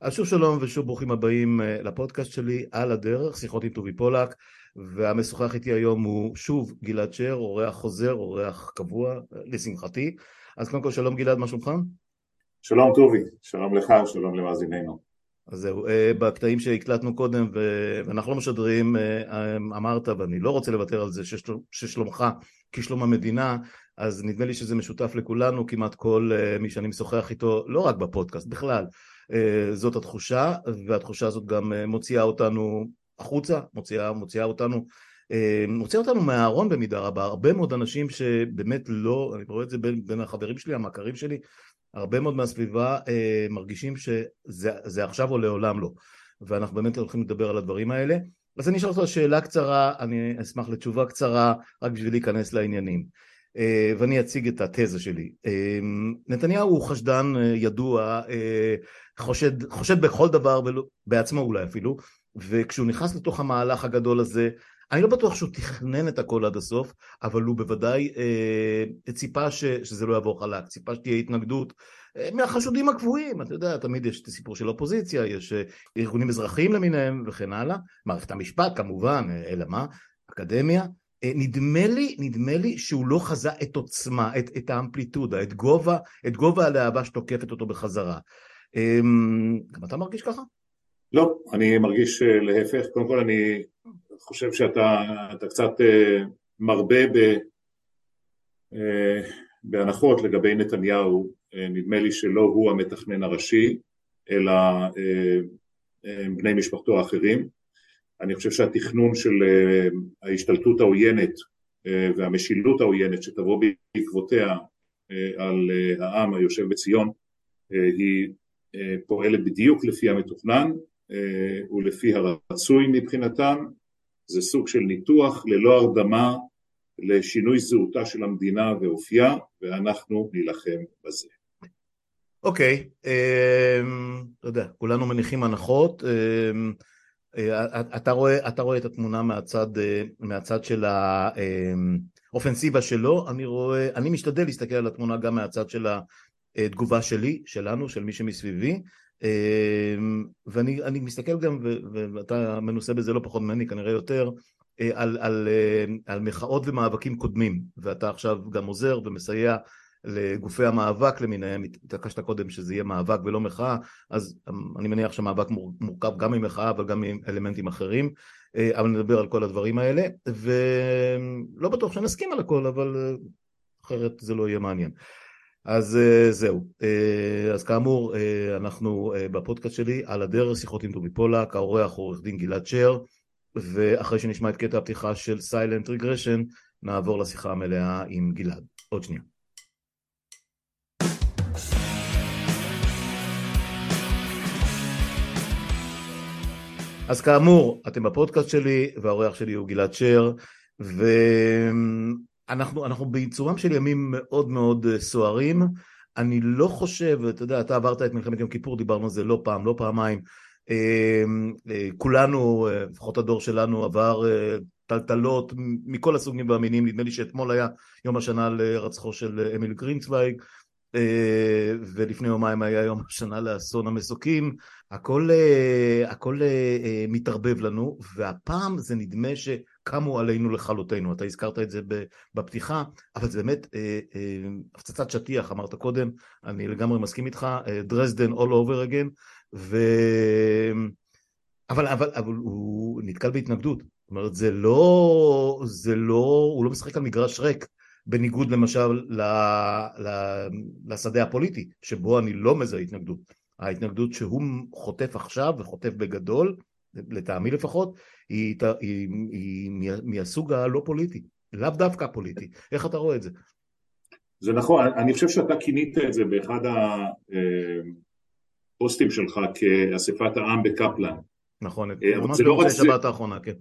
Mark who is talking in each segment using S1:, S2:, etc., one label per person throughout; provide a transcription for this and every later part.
S1: אז שוב שלום ושוב ברוכים הבאים אה, לפודקאסט שלי על הדרך, שיחות עם טובי פולק והמשוחח איתי היום הוא שוב גלעד שר, אורח חוזר, אורח קבוע, לשמחתי. אז קודם כל שלום גלעד, מה שלומך?
S2: שלום טובי, שלום לך, שלום למאזיננו.
S1: אז זהו, אה, בקטעים שהקלטנו קודם ואנחנו לא משדרים, אה, אמרת ואני לא רוצה לוותר על זה ששלומך כשלום המדינה, אז נדמה לי שזה משותף לכולנו, כמעט כל מי שאני משוחח איתו, לא רק בפודקאסט, בכלל. אה, זאת התחושה, והתחושה הזאת גם אה, מוציאה אותנו החוצה, מוציאה, מוציאה אותנו אה, מוציאה אותנו מהארון במידה רבה, הרבה מאוד אנשים שבאמת לא, אני רואה את זה בין, בין החברים שלי, המכרים שלי, הרבה מאוד מהסביבה מרגישים שזה עכשיו או לעולם לא, ואנחנו באמת הולכים לדבר על הדברים האלה. אז אני אשאל אותך שאלה קצרה, אני אשמח לתשובה קצרה, רק בשביל להיכנס לעניינים. ואני אציג את התזה שלי. נתניהו הוא חשדן ידוע, חושד, חושד בכל דבר, בעצמו אולי אפילו, וכשהוא נכנס לתוך המהלך הגדול הזה, אני לא בטוח שהוא תכנן את הכל עד הסוף, אבל הוא בוודאי אה, ציפה ש, שזה לא יעבור חלק, ציפה שתהיה התנגדות אה, מהחשודים הקבועים, אתה יודע, תמיד יש את הסיפור של אופוזיציה, יש אה, ארגונים אזרחיים למיניהם וכן הלאה, מערכת המשפט כמובן, אלא מה, אקדמיה, אה, נדמה לי, נדמה לי שהוא לא חזה את עוצמה, את, את האמפליטודה, את גובה, את גובה הלהבה שתוקפת אותו בחזרה. אמ, גם אתה מרגיש ככה?
S2: לא, אני מרגיש אה, להפך. קודם כל אני חושב שאתה קצת אה, מרבה ב, בהנחות לגבי נתניהו. נדמה לי שלא הוא המתכנן הראשי, אלא בני משפחתו האחרים. אני חושב שהתכנון של אה, ההשתלטות העוינת אה, והמשילות העוינת שתבוא בעקבותיה אה, על העם היושב בציון היא פועלת בדיוק לפי המתוכנן ולפי הרצוי מבחינתם. זה סוג של ניתוח ללא הרדמה לשינוי זהותה של המדינה ואופייה ואנחנו נילחם בזה.
S1: אוקיי, okay, אתה יודע, כולנו מניחים הנחות, אה, אתה רואה, אתה רואה את התמונה מהצד, אה, מהצד של האופנסיבה שלו, אני רואה, אני משתדל להסתכל על התמונה גם מהצד של התגובה שלי, שלנו, של מי שמסביבי, אה, ואני מסתכל גם, ואתה מנוסה בזה לא פחות ממני, כנראה יותר, על, על, על מחאות ומאבקים קודמים, ואתה עכשיו גם עוזר ומסייע לגופי המאבק למיניהם, התעקשת קודם שזה יהיה מאבק ולא מחאה, אז אני מניח שהמאבק מורכב גם ממחאה אבל גם מאלמנטים אחרים, אה, אבל נדבר על כל הדברים האלה, ולא בטוח שנסכים על הכל, אבל אה, אחרת זה לא יהיה מעניין. אז אה, זהו, אז כאמור אנחנו בפודקאסט שלי על הדרך שיחות עם טובי פולק, האורח הוא עורך דין גלעד שר, ואחרי שנשמע את קטע הפתיחה של סיילנט רגרשן נעבור לשיחה המלאה עם גלעד. עוד שנייה. אז כאמור, אתם בפודקאסט שלי, והאורח שלי הוא גלעד שר, ואנחנו בעיצומם של ימים מאוד מאוד סוערים. אני לא חושב, אתה יודע, אתה עברת את מלחמת יום כיפור, דיברנו על זה לא פעם, לא פעמיים. אמ, כולנו, לפחות הדור שלנו, עבר אה, טלטלות מכל הסוגים והמינים, נדמה לי שאתמול היה יום השנה לרצחו של אמיל גרינצוויג, אה, ולפני יומיים היה יום השנה לאסון המסוקים, הכל, אה, הכל אה, מתערבב לנו, והפעם זה נדמה שקמו עלינו לכלותנו, אתה הזכרת את זה בפתיחה, אבל זה באמת הפצצת שטיח, אמרת קודם, אני לגמרי מסכים איתך, דרזדן all over again, ו... אבל, אבל, אבל הוא נתקל בהתנגדות, זאת אומרת זה לא, זה לא, הוא לא משחק על מגרש ריק, בניגוד למשל ל, ל, לשדה הפוליטי, שבו אני לא מזהה התנגדות. ההתנגדות שהוא חוטף עכשיו וחוטף בגדול, לטעמי לפחות, היא, היא, היא, היא מהסוג הלא פוליטי, לאו דווקא פוליטי. איך אתה רואה את זה?
S2: זה נכון, אני חושב שאתה כינית את זה באחד הפוסטים אה, שלך כאספת העם בקפלן.
S1: נכון, אה, ממש לא במוצאי שבת האחרונה, כן.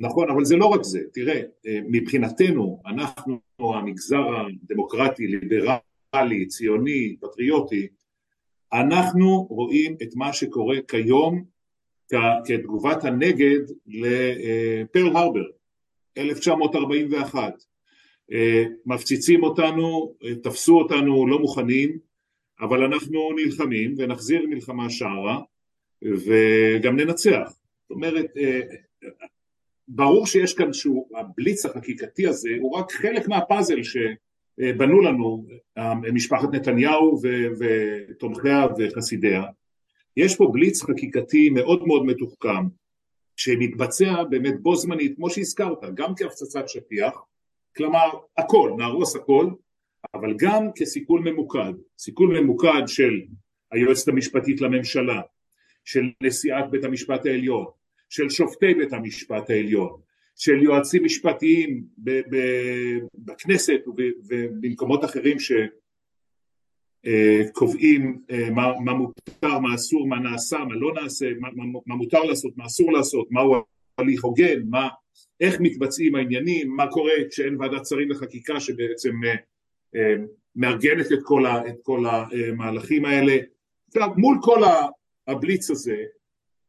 S2: נכון, אבל זה לא רק זה, תראה, אה, מבחינתנו, אנחנו המגזר הדמוקרטי, ליברלי, ציוני, פטריוטי, אנחנו רואים את מה שקורה כיום כתגובת הנגד לפרל הרבר, 1941. אה, מפציצים אותנו, אה, תפסו אותנו לא מוכנים, אבל אנחנו נלחמים ונחזיר מלחמה שערה וגם ננצח. זאת אומרת, ברור שיש כאן שהוא, הבליץ החקיקתי הזה הוא רק חלק מהפאזל שבנו לנו משפחת נתניהו ותומכיה וחסידיה. יש פה בליץ חקיקתי מאוד מאוד מתוחכם, שמתבצע באמת בו זמנית, כמו שהזכרת, גם כהפצצת שטיח, כלומר הכל, נהרוס הכל, אבל גם כסיכול ממוקד, סיכול ממוקד של היועצת המשפטית לממשלה, של נשיאת בית המשפט העליון, של שופטי בית המשפט העליון, של יועצים משפטיים בכנסת ובמקומות אחרים שקובעים אה, מה, מה מותר, מה אסור, מה נעשה, מה לא נעשה, מה, מה מותר לעשות, מה אסור לעשות, מהו הליך הוגן, מה, איך מתבצעים העניינים, מה קורה כשאין ועדת שרים לחקיקה שבעצם אה, אה, מארגנת את כל, ה, את כל המהלכים האלה. מול כל הבליץ הזה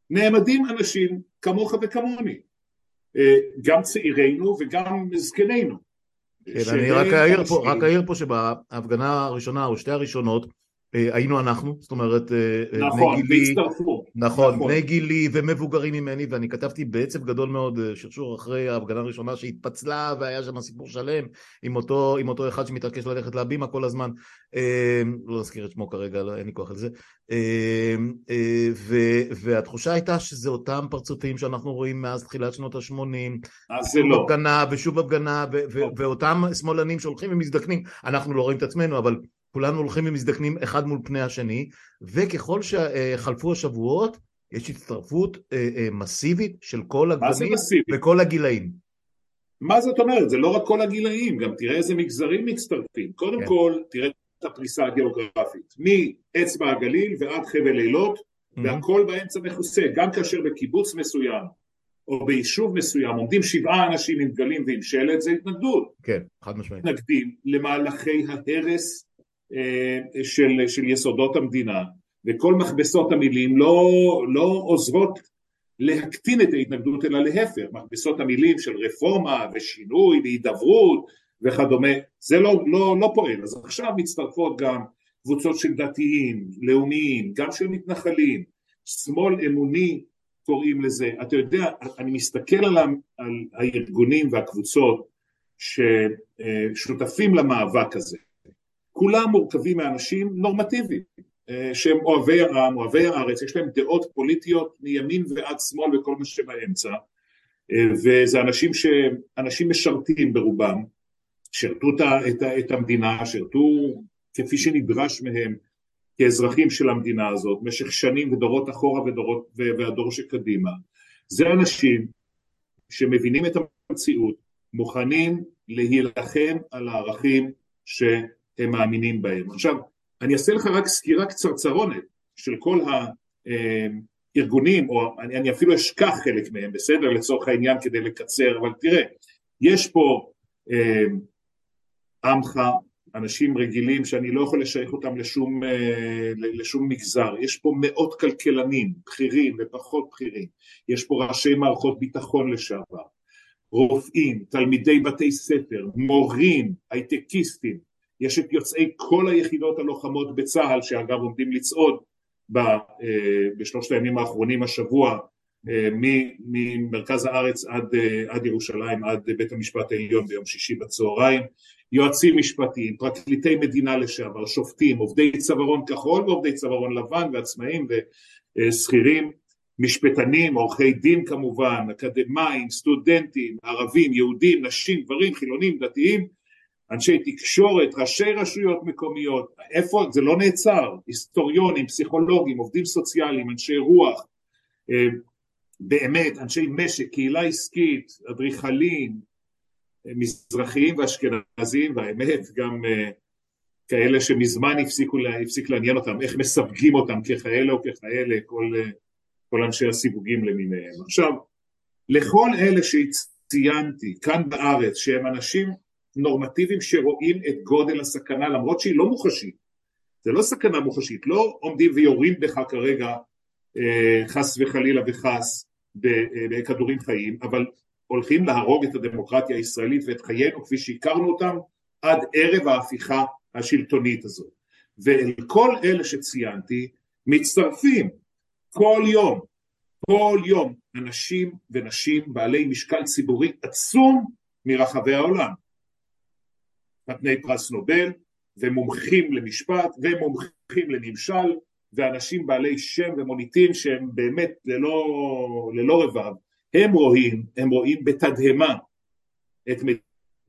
S2: נעמדים אנשים כמוך וכמוני, אה, גם צעירינו וגם זקנינו.
S1: כן, אני רק אעיר פה, רק אעיר פה שבהפגנה הראשונה או שתי הראשונות היינו אנחנו, זאת אומרת,
S2: אה, נכון, בני גילי, והצטרפו,
S1: נכון, נכון, בני גילי ומבוגרים ממני, ואני כתבתי בעצב גדול מאוד שרשור אחרי ההפגנה הראשונה שהתפצלה והיה שם סיפור שלם עם אותו, עם אותו אחד שמתעקש ללכת להבימה כל הזמן, לא אזכיר את שמו כרגע, לא, אין לי כוח על זה, ו, והתחושה הייתה שזה אותם פרצופים שאנחנו רואים מאז תחילת שנות ה-80,
S2: אז זה לא,
S1: הפגנה ושוב הפגנה, ו, ו, ואותם שמאלנים שהולכים ומזדקנים, אנחנו לא רואים את עצמנו, אבל כולנו הולכים ומזדקנים אחד מול פני השני, וככל שחלפו השבועות, יש הצטרפות אה, אה, מסיבית של כל הגוונים וכל הגילאים.
S2: מה זאת אומרת? זה לא רק כל הגילאים, גם תראה איזה מגזרים מצטרפים. קודם כן. כל, תראה את הפריסה הגיאוגרפית, מאצבע הגליל ועד חבל אילות, mm-hmm. והכל באמצע מכוסה, גם כאשר בקיבוץ מסוים או ביישוב מסוים עומדים שבעה אנשים עם דגלים ועם שלט, זה התנגדות.
S1: כן, חד משמעית.
S2: מתנגדים למהלכי ההרס של, של יסודות המדינה וכל מכבסות המילים לא, לא עוזרות להקטין את ההתנגדות אלא להפך, מכבסות המילים של רפורמה ושינוי והידברות וכדומה, זה לא, לא, לא פועל, אז עכשיו מצטרפות גם קבוצות של דתיים, לאומיים, גם של מתנחלים, שמאל אמוני קוראים לזה, אתה יודע, אני מסתכל על, על הארגונים והקבוצות ששותפים למאבק הזה כולם מורכבים מאנשים נורמטיביים אה, שהם אוהבי העם, אוהבי הארץ, יש להם דעות פוליטיות מימין ועד שמאל וכל מה שבאמצע אה, וזה אנשים שאנשים משרתים ברובם, שירתו את, את המדינה, שירתו כפי שנדרש מהם כאזרחים של המדינה הזאת במשך שנים ודורות אחורה ודורות, והדור שקדימה, זה אנשים שמבינים את המציאות, מוכנים להילחם על הערכים ש... הם מאמינים בהם. עכשיו, אני אעשה לך רק סקירה קצרצרונת של כל הארגונים, או אני, אני אפילו אשכח חלק מהם, בסדר? לצורך העניין כדי לקצר, אבל תראה, יש פה אה, עמך, אנשים רגילים שאני לא יכול לשייך אותם לשום, אה, לשום מגזר, יש פה מאות כלכלנים, בכירים ופחות בכירים, יש פה ראשי מערכות ביטחון לשעבר, רופאים, תלמידי בתי ספר, מורים, הייטקיסטים, יש את יוצאי כל היחידות הלוחמות בצה"ל שאגב עומדים לצעוד אה, בשלושת הימים האחרונים השבוע אה, ממרכז הארץ עד, אה, עד ירושלים עד בית המשפט העליון ביום שישי בצהריים. יועצים משפטיים, פרקליטי מדינה לשעבר, שופטים, עובדי צווארון כחול ועובדי צווארון לבן ועצמאים ושכירים, משפטנים, עורכי דין כמובן, אקדמאים, סטודנטים, ערבים, יהודים, נשים, גברים, חילונים, דתיים אנשי תקשורת, ראשי רשויות מקומיות, איפה, זה לא נעצר, היסטוריונים, פסיכולוגים, עובדים סוציאליים, אנשי רוח, אה, באמת, אנשי משק, קהילה עסקית, אדריכלים, אה, מזרחיים ואשכנזים, והאמת גם אה, כאלה שמזמן הפסיקו, הפסיק לעניין אותם, איך מסווגים אותם ככאלה או ככאלה, כל, כל אנשי הסיווגים למיניהם. עכשיו, לכל אלה שציינתי כאן בארץ, שהם אנשים נורמטיביים שרואים את גודל הסכנה למרות שהיא לא מוחשית, זה לא סכנה מוחשית, לא עומדים ויורים בך כרגע אה, חס וחלילה וחס אה, בכדורים חיים, אבל הולכים להרוג את הדמוקרטיה הישראלית ואת חיינו כפי שהכרנו אותם עד ערב ההפיכה השלטונית הזאת. ואל כל אלה שציינתי מצטרפים כל יום, כל יום, אנשים ונשים בעלי משקל ציבורי עצום מרחבי העולם. נתני פרס נובל, ומומחים למשפט, ומומחים לממשל, ואנשים בעלי שם ומוניטין שהם באמת ללא, ללא רבב, הם רואים, הם רואים בתדהמה את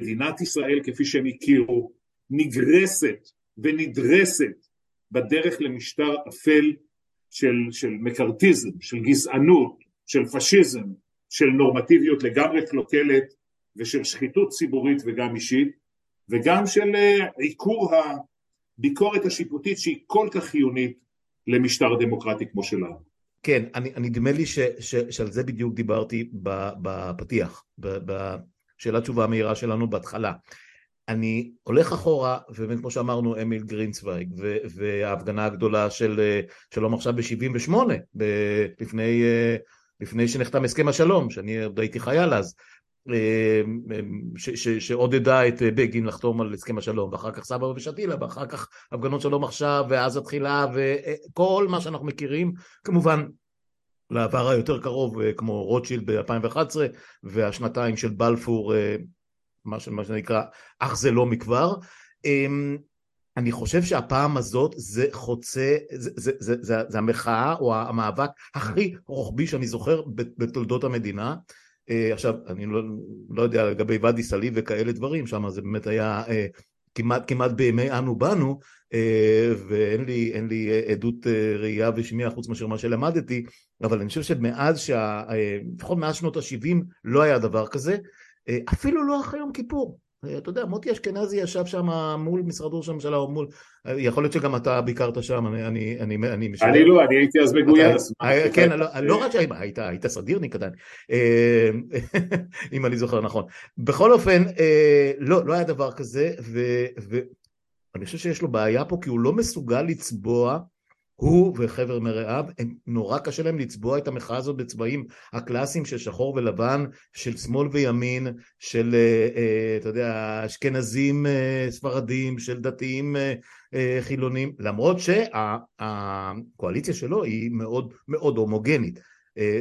S2: מדינת ישראל כפי שהם הכירו, נגרסת ונדרסת בדרך למשטר אפל של, של מקארתיזם, של גזענות, של פשיזם, של נורמטיביות לגמרי קלוקלת ושל שחיתות ציבורית וגם אישית וגם של אה, עיקור הביקורת השיפוטית שהיא כל כך חיונית למשטר דמוקרטי כמו שלנו.
S1: כן, אני, נדמה לי ש, ש, שעל זה בדיוק דיברתי בפתיח, בשאלה תשובה המהירה שלנו בהתחלה. אני הולך אחורה, ובאמת כמו שאמרנו אמיל גרינצוויג, וההפגנה הגדולה של שלום עכשיו ב-78, לפני, לפני שנחתם הסכם השלום, שאני עוד הייתי חייל אז, שעודדה את בגין לחתום על הסכם השלום, ואחר כך סבא ושתילה, ואחר כך הפגנות שלום עכשיו, ואז התחילה, וכל מה שאנחנו מכירים, כמובן לעבר היותר קרוב, כמו רוטשילד ב-2011, והשנתיים של בלפור מה, מה שנקרא אך זה לא מכבר. אמ, אני חושב שהפעם הזאת זה חוצה, זה, זה, זה, זה, זה המחאה או המאבק הכי רוחבי שאני זוכר בתולדות המדינה. אה, עכשיו, אני לא, לא יודע לגבי ואדי סאליב וכאלה דברים, שם זה באמת היה אה, כמעט, כמעט בימי אנו באנו, אה, ואין לי, לי עדות ראייה ושמיעה חוץ מאשר מה שלמדתי, אבל אני חושב שמאז, לפחות מאז שנות ה-70 לא היה דבר כזה. אפילו לא אחרי יום כיפור. אה, אתה יודע, מוטי אשכנזי ישב שם מול משרד ראש הממשלה, או מול... אה, יכול להיות שגם אתה ביקרת שם, אני... אני, אני,
S2: אני, אני לא, אני הייתי אז מגויס.
S1: כן, לא, לא רק שהיית, היית סדירניק עדיין, אם אני זוכר נכון. בכל אופן, לא, לא היה דבר כזה, ואני חושב שיש לו בעיה פה, כי הוא לא מסוגל לצבוע הוא וחבר מרעיו, נורא קשה להם לצבוע את המחאה הזאת בצבעים הקלאסיים של שחור ולבן, של שמאל וימין, של, אה, אה, אתה יודע, אשכנזים אה, ספרדים, של דתיים חילונים, למרות שהקואליציה שלו היא מאוד מאוד הומוגנית.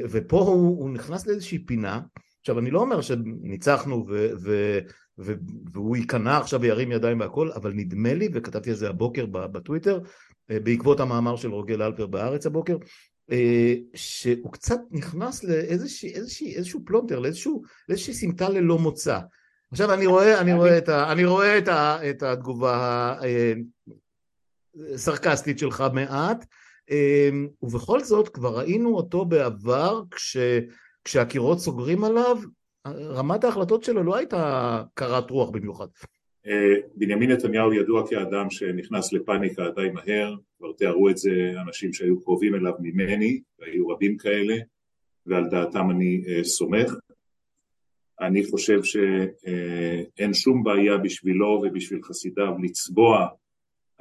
S1: ופה הוא, הוא נכנס לאיזושהי פינה, עכשיו אני לא אומר שניצחנו ו, ו, והוא ייכנע עכשיו וירים ידיים והכל, אבל נדמה לי, וכתבתי על זה הבוקר בטוויטר, בעקבות המאמר של רוגל אלפר בארץ הבוקר, אה, שהוא קצת נכנס לאיזשהו פלונטר, לאיזשהו, לאיזושהי סמטה ללא מוצא. עכשיו אני רואה, אני רואה, את, ה, אני רואה את, ה, את התגובה הסרקסטית אה, שלך מעט, ובכל זאת כבר ראינו אותו בעבר כש, כשהקירות סוגרים עליו, רמת ההחלטות שלו לא הייתה קרת רוח במיוחד.
S2: בנימין נתניהו ידוע כאדם שנכנס לפאניקה די מהר, כבר תיארו את זה אנשים שהיו קרובים אליו ממני, והיו רבים כאלה, ועל דעתם אני uh, סומך. אני חושב שאין שום בעיה בשבילו ובשביל חסידיו לצבוע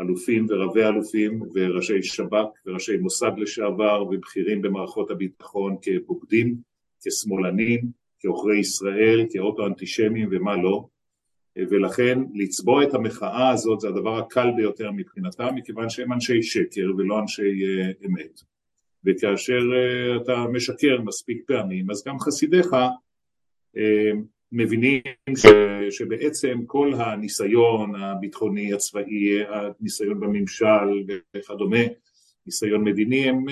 S2: אלופים ורבי אלופים וראשי שב"כ וראשי מוסד לשעבר ובכירים במערכות הביטחון כבוגדים, כשמאלנים, כעוכרי ישראל, כאוטו-אנטישמים ומה לא. ולכן לצבוע את המחאה הזאת זה הדבר הקל ביותר מבחינתם מכיוון שהם אנשי שקר ולא אנשי אה, אמת. וכאשר אה, אתה משקר מספיק פעמים אז גם חסידיך אה, מבינים ש, שבעצם כל הניסיון הביטחוני הצבאי, הניסיון בממשל וכדומה, ניסיון מדיני הם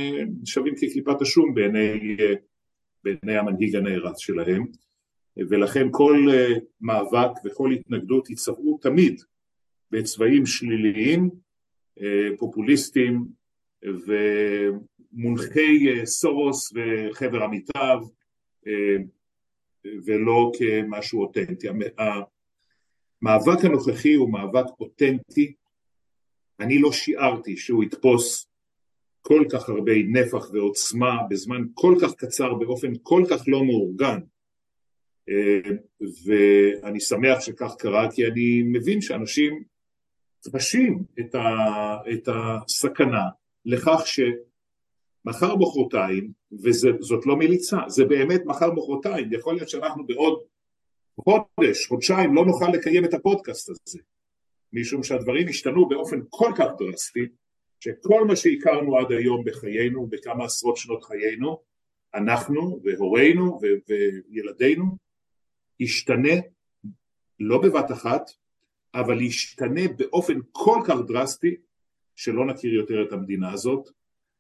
S2: שווים כקליפת השום בעיני, בעיני המנהיג הנערץ שלהם ולכן כל אה, מאבק וכל התנגדות יצבעו תמיד בצבעים שליליים, אה, פופוליסטיים ומונחי אה, סורוס וחבר עמיתיו ולא כמשהו אותנטי. המאבק הנוכחי הוא מאבק אותנטי, אני לא שיערתי שהוא יתפוס כל כך הרבה נפח ועוצמה בזמן כל כך קצר באופן כל כך לא מאורגן ואני שמח שכך קרה כי אני מבין שאנשים חשים את, ה, את הסכנה לכך שמחר מחרתיים, וזאת לא מליצה, זה באמת מחר מחרתיים, יכול להיות שאנחנו בעוד חודש, חודשיים לא נוכל לקיים את הפודקאסט הזה, משום שהדברים השתנו באופן כל כך דרסטי, שכל מה שהכרנו עד היום בחיינו, בכמה עשרות שנות חיינו, אנחנו והורינו וילדינו, ישתנה לא בבת אחת, אבל ישתנה באופן כל כך דרסטי שלא נכיר יותר את המדינה הזאת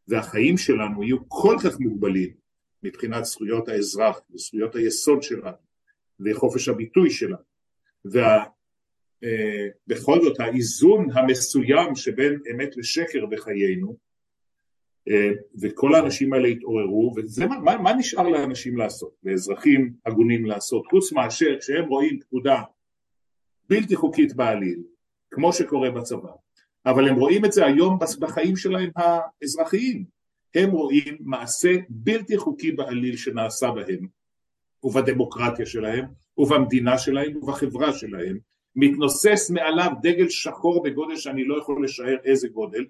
S2: והחיים שלנו יהיו כל כך מוגבלים מבחינת זכויות האזרח וזכויות היסוד שלנו וחופש הביטוי שלנו. וה, אה, זאת האיזון המסוים שבין אמת לשקר בחיינו וכל האנשים האלה התעוררו וזה מה, מה, מה נשאר לאנשים לעשות, לאזרחים הגונים לעשות חוץ מאשר כשהם רואים פקודה בלתי חוקית בעליל כמו שקורה בצבא. אבל הם רואים את זה היום בחיים שלהם האזרחיים. הם רואים מעשה בלתי חוקי בעליל שנעשה בהם ובדמוקרטיה שלהם ובמדינה שלהם ובחברה שלהם. מתנוסס מעליו דגל שחור בגודל שאני לא יכול לשער איזה גודל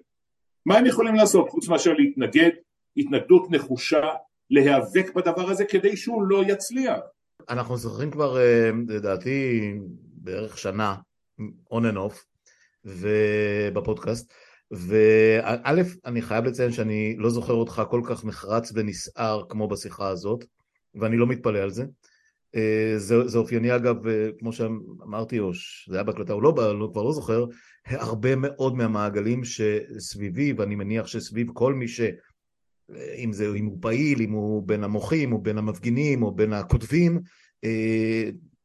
S2: מה הם יכולים לעשות? חוץ מאשר להתנגד התנגדות נחושה להיאבק בדבר הזה כדי שהוא לא יצליח.
S1: אנחנו זוכרים כבר אה, לדעתי בערך שנה on and off ובפודקאסט וא' אני חייב לציין שאני לא זוכר אותך כל כך נחרץ ונסער כמו בשיחה הזאת ואני לא מתפלא על זה זה, זה אופייני אגב, אה, כמו שאמרתי, או שזה היה בהקלטה, או לא, לא, כבר לא זוכר, הרבה מאוד מהמעגלים שסביבי, ואני מניח שסביב כל מי ש... אה, אם זה, אם הוא פעיל, אם הוא בין המוחים, או בין המפגינים, או בין הכותבים,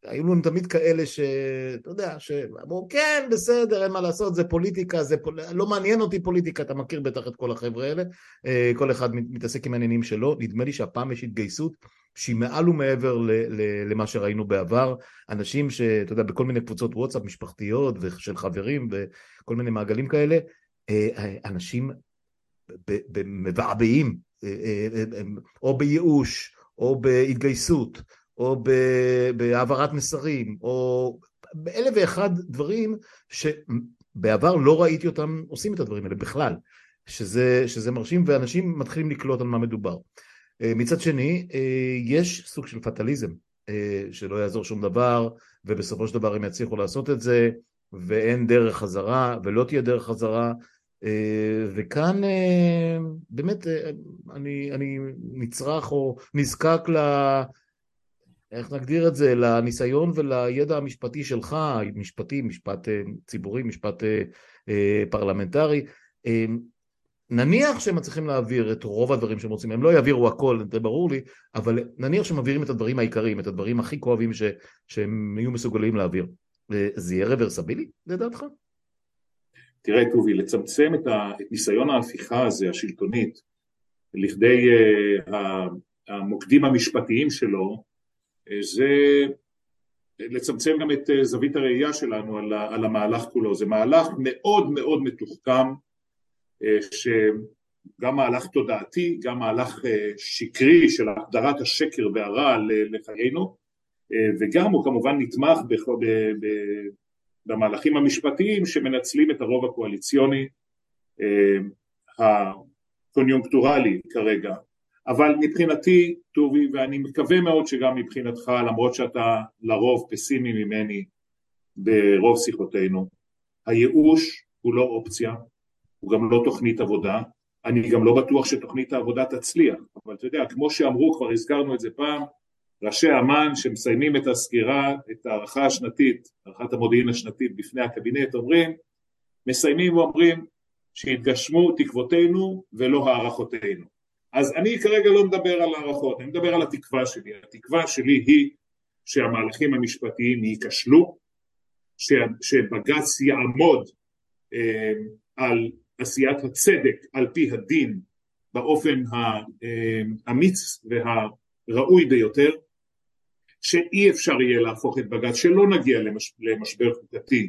S1: היו לנו תמיד כאלה שאתה יודע, שאמרו כן בסדר אין מה לעשות זה פוליטיקה, זה פול... לא מעניין אותי פוליטיקה, אתה מכיר בטח את כל החבר'ה האלה, אה, כל אחד מתעסק עם העניינים שלו, נדמה לי שהפעם יש התגייסות שהיא מעל ומעבר ל... ל... למה שראינו בעבר, אנשים שאתה יודע בכל מיני קבוצות וואטסאפ משפחתיות ושל חברים וכל מיני מעגלים כאלה, אנשים מבעבעים או בייאוש או בהתגייסות או בהעברת מסרים, או באלף ואחד דברים שבעבר לא ראיתי אותם עושים את הדברים האלה בכלל, שזה, שזה מרשים ואנשים מתחילים לקלוט על מה מדובר. אה, מצד שני, אה, יש סוג של פטליזם, אה, שלא יעזור שום דבר, ובסופו של דבר הם יצליחו לעשות את זה, ואין דרך חזרה, ולא תהיה דרך חזרה, וכאן באמת אני, אני נצרך או נזקק איך נגדיר את זה, לניסיון ולידע המשפטי שלך, משפטי, משפט ציבורי, משפט פרלמנטרי. נניח שהם מצליחים להעביר את רוב הדברים שהם רוצים, הם לא יעבירו הכל, זה ברור לי, אבל נניח שהם מעבירים את הדברים העיקריים, את הדברים הכי כואבים ש, שהם יהיו מסוגלים להעביר. זה יהיה רוורסבילי לדעתך?
S2: תראה טובי, לצמצם את, ה, את ניסיון ההפיכה הזה, השלטונית, לכדי uh, המוקדים המשפטיים שלו, זה לצמצם גם את אה, זווית הראייה שלנו על, על המהלך כולו. זה מהלך מאוד מאוד מתוחכם, אה, שגם מהלך תודעתי, גם מהלך אה, שקרי של הגדרת השקר והרע לחיינו, וגם הוא כמובן נתמך במהלכים המשפטיים שמנצלים את הרוב הקואליציוני הקוניונקטורלי כרגע. אבל מבחינתי, טובי, ואני מקווה מאוד שגם מבחינתך, למרות שאתה לרוב פסימי ממני ברוב שיחותינו, הייאוש הוא לא אופציה, הוא גם לא תוכנית עבודה, אני גם לא בטוח שתוכנית העבודה תצליח, אבל אתה יודע, כמו שאמרו, כבר הזכרנו את זה פעם, ראשי אמ"ן שמסיימים את הסקירה, את הערכה השנתית, הערכת המודיעין השנתית בפני הקבינט, אומרים, מסיימים ואומרים שהתגשמו תקוותינו ולא הערכותינו. אז אני כרגע לא מדבר על הערכות, אני מדבר על התקווה שלי. התקווה שלי היא שהמהלכים המשפטיים ייכשלו, שבג"ץ יעמוד אה, על עשיית הצדק על פי הדין באופן האמיץ והראוי ביותר, שאי אפשר יהיה להפוך את בג"ץ, שלא נגיע למש, למשבר חוקתי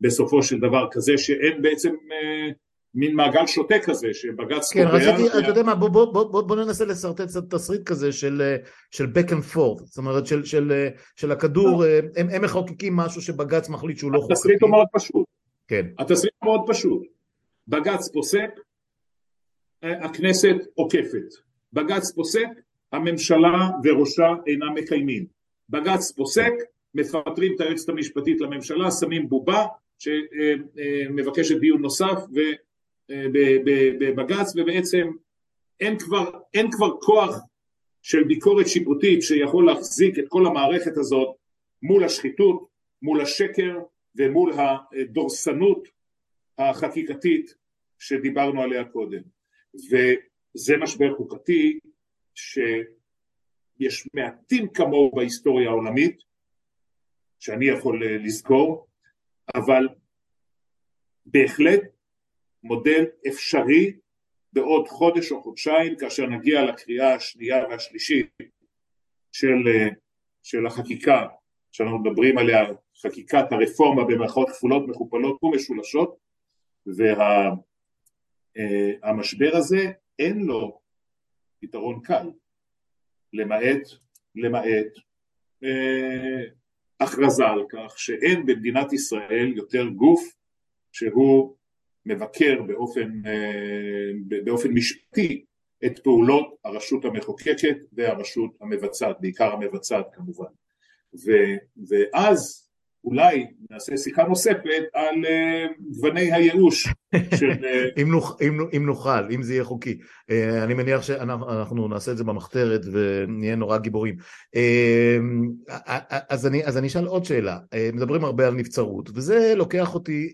S2: בסופו של דבר כזה שאין בעצם אה, מין מעגל שוטה כזה שבג"ץ
S1: כן, קובע... כן, רציתי, אתה יודע מה, בוא, בוא, בוא, בוא, בוא ננסה לשרטט תסריט כזה של, של back and forth, זאת אומרת של, של, של הכדור, אה. הם, הם מחוקקים משהו שבג"ץ מחליט שהוא לא חוקי.
S2: התסריט הוא מאוד פשוט.
S1: כן.
S2: התסריט הוא מאוד פשוט. בג"ץ פוסק, הכנסת עוקפת. בג"ץ פוסק, הממשלה וראשה אינם מקיימים. בג"ץ פוסק, מפטרים את היועצת המשפטית לממשלה, שמים בובה שמבקשת דיון נוסף בבג"ץ ובעצם אין כבר, אין כבר כוח של ביקורת שיפוטית שיכול להחזיק את כל המערכת הזאת מול השחיתות, מול השקר ומול הדורסנות החקיקתית שדיברנו עליה קודם. וזה משבר חוקתי שיש מעטים כמוהו בהיסטוריה העולמית, שאני יכול לזכור, אבל בהחלט מודל אפשרי בעוד חודש או חודשיים כאשר נגיע לקריאה השנייה והשלישית של, של החקיקה שאנחנו מדברים עליה, חקיקת הרפורמה במערכות כפולות, מכופלות ומשולשות והמשבר וה, הזה אין לו פתרון קל למעט, למעט אה, הכרזה על כך שאין במדינת ישראל יותר גוף שהוא מבקר באופן, אה, באופן משפטי את פעולות הרשות המחוקקת והרשות המבצעת, בעיקר המבצעת כמובן. ו, ואז אולי נעשה שיחה נוספת על uh, גווני הייאוש של...
S1: Uh... אם, נוכל, אם, אם נוכל, אם זה יהיה חוקי. Uh, אני מניח שאנחנו נעשה את זה במחתרת ונהיה נורא גיבורים. אז, אני, אז אני אשאל עוד שאלה. מדברים הרבה על נבצרות, וזה לוקח אותי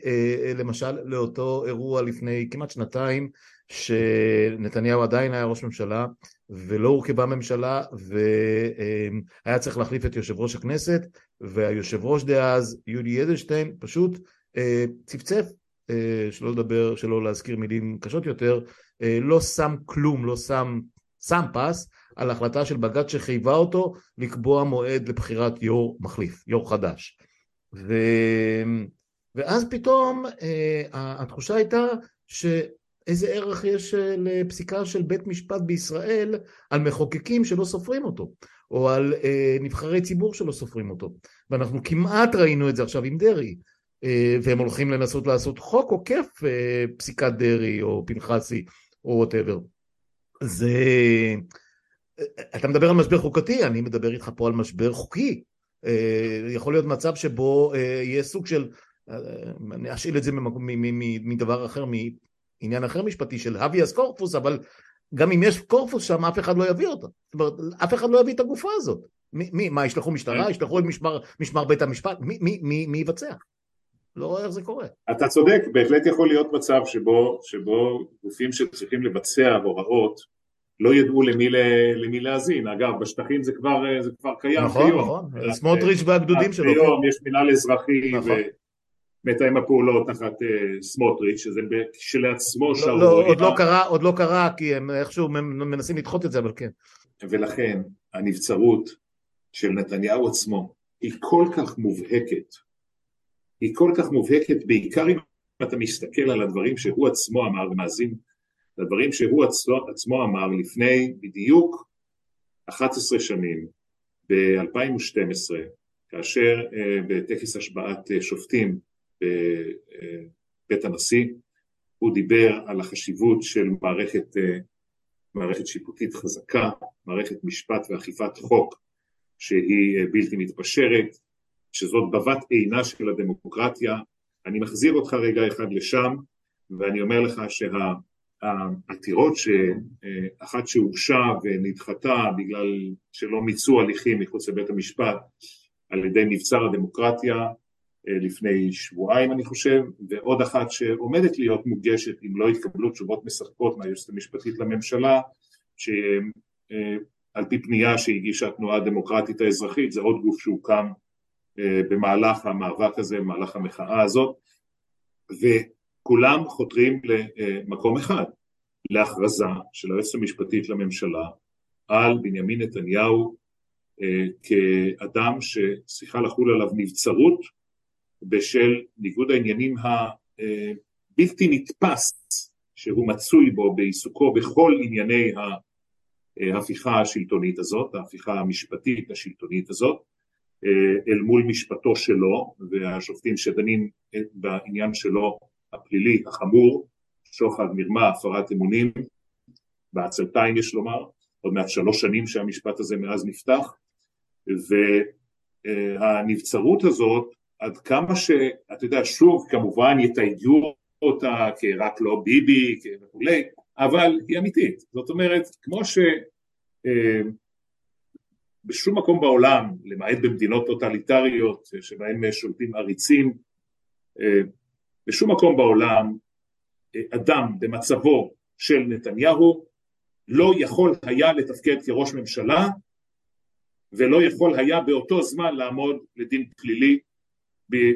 S1: למשל לאותו אירוע לפני כמעט שנתיים, שנתניהו עדיין היה ראש ממשלה ולא הורכבה ממשלה והיה צריך להחליף את יושב ראש הכנסת והיושב ראש דאז יולי אדלשטיין פשוט אה, צפצף, אה, שלא לדבר, שלא להזכיר מילים קשות יותר, אה, לא שם כלום, לא שם, שם פס על החלטה של בג"ץ שחייבה אותו לקבוע מועד לבחירת יו"ר מחליף, יו"ר חדש. ו... ואז פתאום התחושה הייתה ש... איזה ערך יש אה, לפסיקה של בית משפט בישראל על מחוקקים שלא סופרים אותו, או על אה, נבחרי ציבור שלא סופרים אותו. ואנחנו כמעט ראינו את זה עכשיו עם דרעי, אה, והם הולכים לנסות לעשות חוק עוקף אה, פסיקת דרעי או פנחסי או whatever. זה... אה, אתה מדבר על משבר חוקתי, אני מדבר איתך פה על משבר חוקי. אה, יכול להיות מצב שבו יהיה סוג של, אני אשאיל את זה מדבר אחר, עניין אחר משפטי של הביאס קורפוס, אבל גם אם יש קורפוס שם, אף אחד לא יביא אותה. זאת אומרת, אף אחד לא יביא את הגופה הזאת. מי, מי מה, ישלחו משטרה? כן. ישלחו את משמר, משמר בית המשפט? מי, מי, מי, מי יבצע? לא רואה איך זה קורה.
S2: אתה צודק, בהחלט יכול להיות מצב שבו, שבו גופים שצריכים לבצע הוראות לא ידעו למי, למי להאזין. אגב, בשטחים זה כבר, זה כבר קיים
S1: נכון, כיום. נכון, נכון. סמוטריץ' והגדודים שלו.
S2: היום יש מנהל אזרחי, נכון. מתאם הפעולות תחת uh, סמוטריץ', שזה כשלעצמו.
S1: לא, לא, עוד לא קרה, עוד לא קרה, כי הם איכשהו מנסים לדחות את זה, אבל כן.
S2: ולכן הנבצרות של נתניהו עצמו היא כל כך מובהקת, היא כל כך מובהקת בעיקר אם אתה מסתכל על הדברים שהוא עצמו אמר ומאזין לדברים שהוא עצמו, עצמו אמר לפני בדיוק 11 שנים, ב-2012, כאשר uh, בטקס השבעת uh, שופטים בבית הנשיא, הוא דיבר על החשיבות של מערכת, מערכת שיפוטית חזקה, מערכת משפט ואכיפת חוק שהיא בלתי מתפשרת, שזאת בבת עינה של הדמוקרטיה. אני מחזיר אותך רגע אחד לשם, ואני אומר לך שהעתירות שאחת שהוגשה ונדחתה בגלל שלא מיצו הליכים מחוץ לבית המשפט על ידי מבצר הדמוקרטיה, אה, לפני שבועיים אני חושב, ועוד אחת שעומדת להיות מוגשת אם לא יתקבלו תשובות מספקות מהיועצת המשפטית לממשלה, שעל פי פנייה שהגישה התנועה הדמוקרטית האזרחית, זה עוד גוף שהוקם אה, במהלך המאבק הזה, במהלך המחאה הזאת, וכולם חותרים למקום אחד, להכרזה של היועצת המשפטית לממשלה על בנימין נתניהו אה, כאדם שצריכה לחול עליו נבצרות בשל ניגוד העניינים הבלתי נתפס שהוא מצוי בו בעיסוקו בכל ענייני ההפיכה השלטונית הזאת, ההפיכה המשפטית השלטונית הזאת, אל מול משפטו שלו והשופטים שדנים בעניין שלו הפלילי החמור, שוחד, מרמה, הפרת אמונים, בעצלתיים יש לומר, עוד מעט שלוש שנים שהמשפט הזה מאז נפתח, והנבצרות הזאת עד כמה שאתה יודע, שוב כמובן יתייגו אותה כרק לא ביבי וכולי, אבל היא אמיתית. זאת אומרת, כמו ש... אה, מקום בעולם, למעט במדינות טוטליטריות שבהן שולטים עריצים, אה, בשום מקום בעולם אה, אדם במצבו של נתניהו לא יכול היה לתפקד כראש ממשלה ולא יכול היה באותו זמן לעמוד לדין פלילי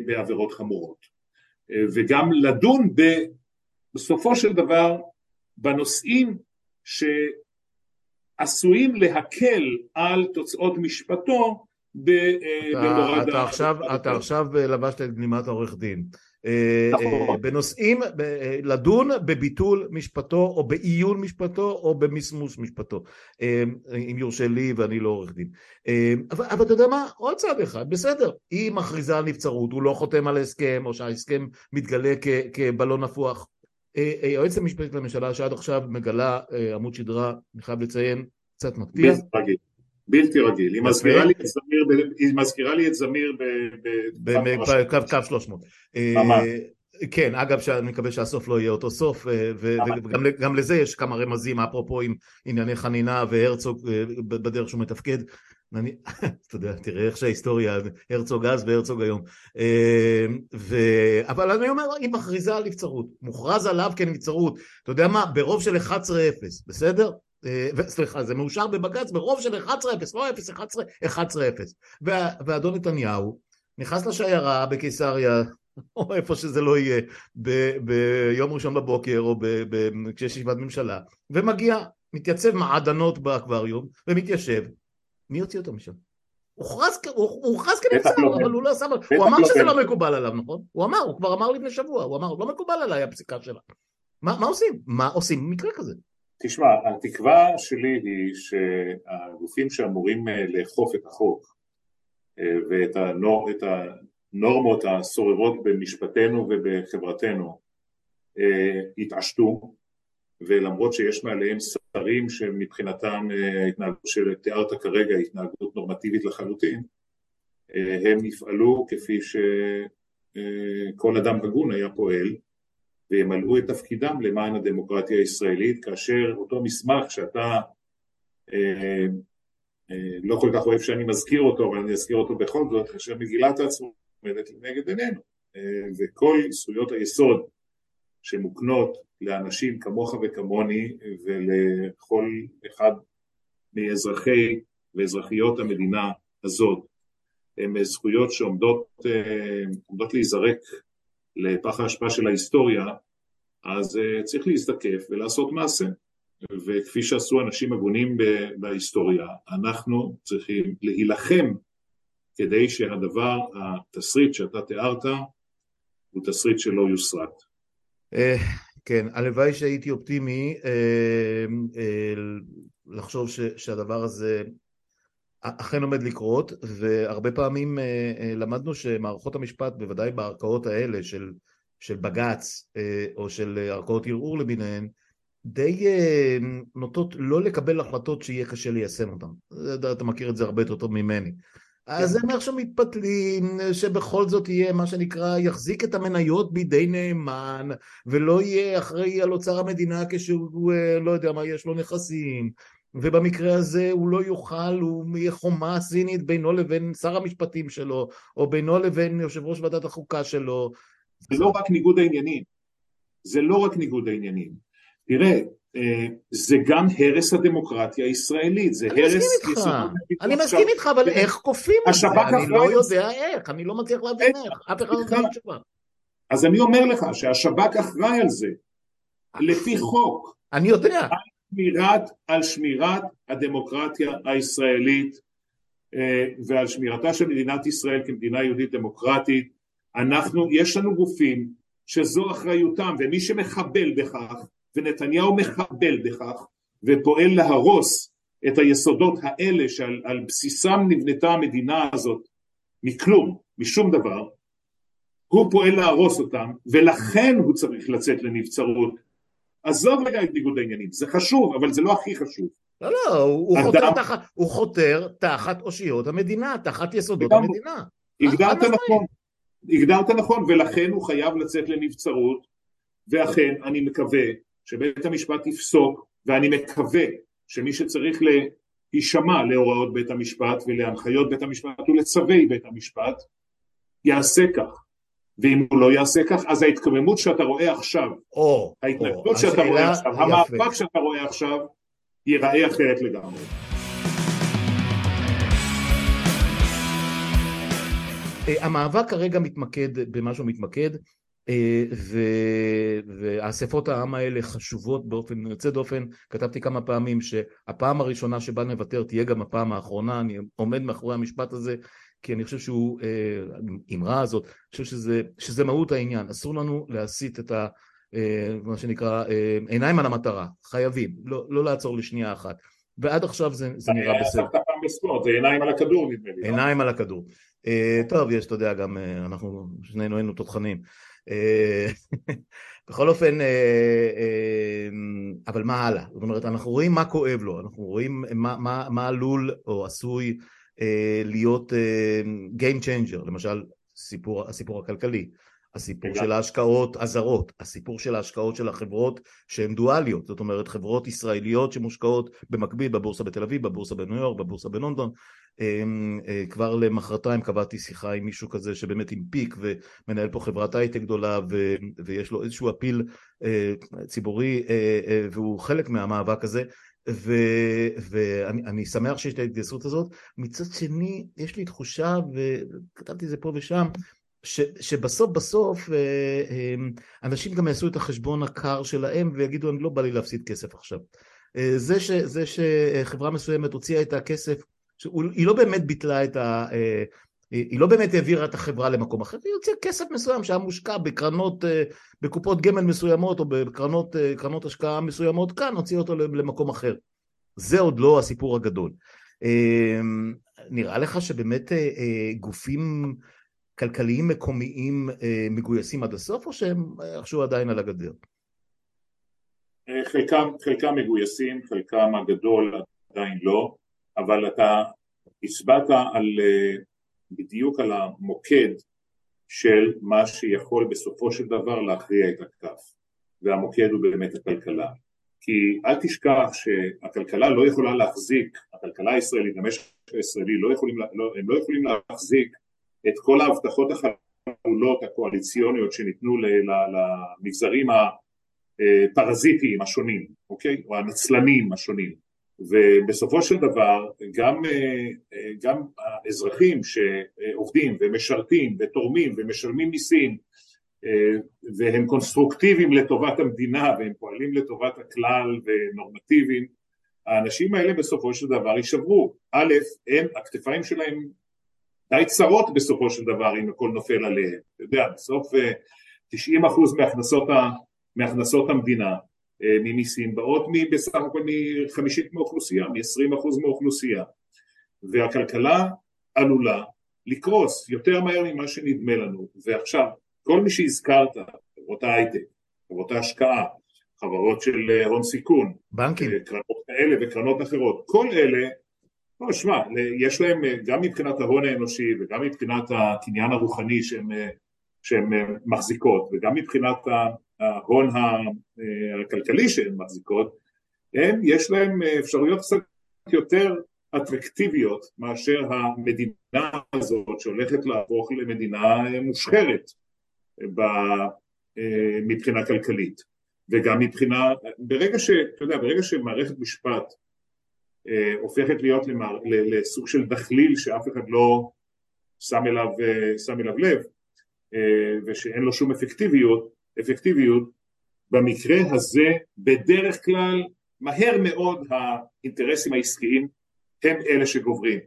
S2: בעבירות חמורות אה, וגם לדון בסופו של דבר בנושאים שעשויים להקל על תוצאות משפטו
S1: במורד אתה, עכשיו, אתה עכשיו לבשת את גלימת העורך דין אה. אה, בנושאים, אה, לדון בביטול משפטו או בעיון משפטו או במסמוס משפטו. אם יורשה לי ואני לא עורך דין. אבל, אבל אתה יודע מה? עוד צעד אחד בסדר. היא מכריזה על נבצרות הוא לא חותם על הסכם או שההסכם מתגלה כ, כבלון הפוח היועצת המשפטית לממשלה שעד עכשיו מגלה עמוד שדרה אני חייב לציין קצת מפתיע
S2: בלתי רגיל, היא מזכירה לי את זמיר, היא מזכירה לי את זמיר
S1: בקו 300. ממש. כן, אגב, אני מקווה שהסוף לא יהיה אותו סוף, וגם לזה יש כמה רמזים, אפרופו עם ענייני חנינה והרצוג בדרך שהוא מתפקד. אתה יודע, תראה איך שההיסטוריה, הרצוג אז והרצוג היום. ו... אבל אני אומר, היא מכריזה על נבצרות, מוכרז עליו כנבצרות. אתה יודע מה, ברוב של 11-0, בסדר? אה, סליחה, זה מאושר בבג"ץ ברוב של 11-0, לא 0-11, 11-0. ואדון נתניהו נכנס לשיירה בקיסריה, או איפה שזה לא יהיה, ביום ראשון בבוקר, או כשיש ישיבת ממשלה, ומגיע, מתייצב מעדנות באקווריום, ומתיישב, מי יוציא אותו משם? הוכרז כנבצר, לא. אבל הוא לא עשה, הוא אמר לא שזה לא מקובל עליו, נכון? הוא אמר, הוא כבר אמר לפני שבוע, הוא אמר, לא מקובל עליי הפסיקה שלה. מה עושים? מה עושים במקרה כזה?
S2: תשמע, התקווה שלי היא שהגופים שאמורים אה, לאכוף את החוק אה, ואת הנור, הנורמות הסוררות במשפטנו ובחברתנו אה, יתעשתו ולמרות שיש מעליהם שרים שמבחינתם ההתנהגות שתיארת כרגע היא התנהגות נורמטיבית לחלוטין הם יפעלו כפי שכל אדם הגון היה פועל וימלאו את תפקידם למען הדמוקרטיה הישראלית כאשר אותו מסמך שאתה אה, אה, לא כל כך אוהב שאני מזכיר אותו אבל אני אזכיר אותו בכל זאת כאשר מגילת העצמאות עומדת לנגד עינינו אה, וכל זכויות היסוד שמוקנות לאנשים כמוך וכמוני ולכל אחד מאזרחי ואזרחיות המדינה הזאת הן זכויות שעומדות אה, להיזרק לפח האשפה של ההיסטוריה, אז uh, צריך להזדקף ולעשות מעשה. וכפי שעשו אנשים הגונים בהיסטוריה, אנחנו צריכים להילחם כדי שהדבר, התסריט שאתה תיארת, הוא תסריט שלא יוסרט.
S1: אה, כן, הלוואי שהייתי אופטימי אה, לחשוב שהדבר הזה אכן עומד לקרות, והרבה פעמים אה, אה, למדנו שמערכות המשפט, בוודאי בערכאות האלה של, של בג"ץ אה, או של ערכאות ערעור למיניהן, די נוטות לא לקבל החלטות שיהיה קשה ליישם אותן. אתה מכיר את זה הרבה יותר טוב ממני. אז הם איכשהו מתפתלים שבכל זאת יהיה מה שנקרא יחזיק את המניות בידי נאמן ולא יהיה אחראי על אוצר המדינה כשהוא לא יודע מה יש לו נכסים ובמקרה הזה הוא לא יוכל, הוא יהיה חומה סינית בינו לבין שר המשפטים שלו, או בינו לבין יושב ראש ועדת החוקה שלו.
S2: זה לא רק ניגוד העניינים, זה לא רק ניגוד העניינים. תראה, אה, זה גם הרס הדמוקרטיה הישראלית, זה הרס...
S1: אני מסכים איתך, אני מסכים איתך, אבל איך כופים את זה? אני לא יודע איך, אני לא מצליח להבין איך, אף אחד לא יודע תשובה.
S2: אז אני אומר לך שהשב"כ אחראי על זה, לפי חוק.
S1: אני יודע.
S2: שמירת, על שמירת הדמוקרטיה הישראלית אה, ועל שמירתה של מדינת ישראל כמדינה יהודית דמוקרטית. אנחנו, יש לנו גופים שזו אחריותם ומי שמחבל בכך ונתניהו מחבל בכך ופועל להרוס את היסודות האלה שעל בסיסם נבנתה המדינה הזאת מכלום, משום דבר, הוא פועל להרוס אותם ולכן הוא צריך לצאת לנבצרות עזוב רגע את ניגוד העניינים, זה חשוב, אבל זה לא הכי חשוב.
S1: לא, לא, הוא, אדם... חותר, תחת, הוא חותר תחת אושיות המדינה, תחת יסודות וגם, המדינה.
S2: הגדרת נכון, הגדרת נכון, ולכן הוא חייב לצאת לנבצרות, ואכן אני מקווה שבית המשפט יפסוק ואני מקווה שמי שצריך להישמע להוראות בית המשפט ולהנחיות בית המשפט ולצווי בית המשפט יעשה כך ואם הוא לא יעשה כך אז ההתקוממות שאתה רואה עכשיו,
S1: או,
S2: ההתנגדות או, שאתה רואה עכשיו, יפה. המאבק שאתה רואה עכשיו ייראה אחרת לגמרי.
S1: אה, המאבק כרגע מתמקד במה שהוא מתמקד אה, ו... והאספות העם האלה חשובות באופן יוצא דופן, כתבתי כמה פעמים שהפעם הראשונה שבה נוותר תהיה גם הפעם האחרונה, אני עומד מאחורי המשפט הזה כי אני חושב שהוא, האמרה אה, הזאת, אני חושב שזה, שזה מהות העניין, אסור לנו להסיט את ה... מה שנקרא עיניים על המטרה, חייבים, לא, לא לעצור לשנייה אחת ועד עכשיו זה, זה נראה בסדר.
S2: פעם בספורט, זה עיניים על הכדור נדמה לי.
S1: לא? עיניים על הכדור. אה, טוב, יש, אתה יודע, גם אה, אנחנו שנינו היינו תותחנים. אה, בכל אופן, אבל מה הלאה? זאת אומרת, אנחנו רואים מה כואב לו, אנחנו רואים מה, מה, מה עלול או עשוי להיות Game Changer, למשל סיפור, הסיפור הכלכלי, הסיפור של ההשקעות הזרות, הסיפור של ההשקעות של החברות שהן דואליות, זאת אומרת חברות ישראליות שמושקעות במקביל בבורסה בתל אביב, בבורסה בניו יורק, בבורסה בלונדון, אמ, אה, כבר למחרתיים קבעתי שיחה עם מישהו כזה שבאמת עם פיק ומנהל פה חברת הייטק גדולה ו, ויש לו איזשהו אפיל אה, ציבורי אה, והוא חלק מהמאבק הזה ואני שמח שיש את ההתגייסות הזאת. מצד שני יש לי תחושה וכתבתי את זה פה ושם ש, שבסוף בסוף אנשים גם יעשו את החשבון הקר שלהם ויגידו אני לא בא לי להפסיד כסף עכשיו. זה, ש, זה שחברה מסוימת הוציאה את הכסף היא לא באמת ביטלה את ה... אה, היא לא באמת העבירה את החברה למקום אחר, היא הוציאה כסף מסוים שהיה מושקע בקרנות, אה, בקופות גמל מסוימות או בקרנות אה, השקעה מסוימות כאן, הוציאה אותו למקום אחר. זה עוד לא הסיפור הגדול. נראה לך שבאמת גופים כלכליים מקומיים מגויסים עד הסוף או שהם איכשהו עדיין על הגדר?
S2: חלקם, חלקם מגויסים, חלקם הגדול עדיין לא. אבל אתה הצבעת על, אה, בדיוק על המוקד של מה שיכול בסופו של דבר להכריע את הכף והמוקד הוא באמת הכלכלה. כי אל תשכח שהכלכלה לא יכולה להחזיק, הכלכלה הישראלית, המשק הישראלי לא יכולים, לא, הם לא יכולים להחזיק את כל ההבטחות החלולות הקואליציוניות שניתנו למגזרים הפרזיטיים השונים, אוקיי? או הנצלנים השונים ובסופו של דבר גם, אה, אה, גם האזרחים שעובדים ומשרתים ותורמים ומשלמים מיסים אה, והם קונסטרוקטיביים לטובת המדינה והם פועלים לטובת הכלל ונורמטיביים האנשים האלה בסופו של דבר יישברו. א', הם, הכתפיים שלהם די צרות בסופו של דבר אם הכל נופל עליהם. אתה יודע בסוף 90% מהכנסות, מהכנסות המדינה ממיסים באות בסך הכל מחמישית מהאוכלוסייה, מ-20% מהאוכלוסייה. והכלכלה עלולה לקרוס יותר מהר ממה שנדמה לנו. ועכשיו כל מי שהזכרת, חברות ההייטק, חברות ההשקעה, חברות של אה, הון סיכון,
S1: בנקים, אה,
S2: קרנות כאלה וקרנות אחרות, כל אלה, לא שמע, יש להם גם מבחינת ההון האנושי וגם מבחינת הקניין הרוחני שהן מחזיקות וגם מבחינת ההון הכלכלי שהן מחזיקות, הם, יש להם אפשרויות קצת יותר אטרקטיביות מאשר המדינה הזאת שהולכת להפוך למדינה מושחרת מבחינה כלכלית. וגם מבחינה, ברגע ש... אתה יודע, ברגע שמערכת משפט אה, הופכת להיות למער, לסוג של דחליל שאף אחד לא שם אליו, אה, שם אליו לב אה, ושאין לו שום אפקטיביות, אפקטיביות, במקרה הזה בדרך כלל מהר מאוד האינטרסים העסקיים הם אלה שגוברים.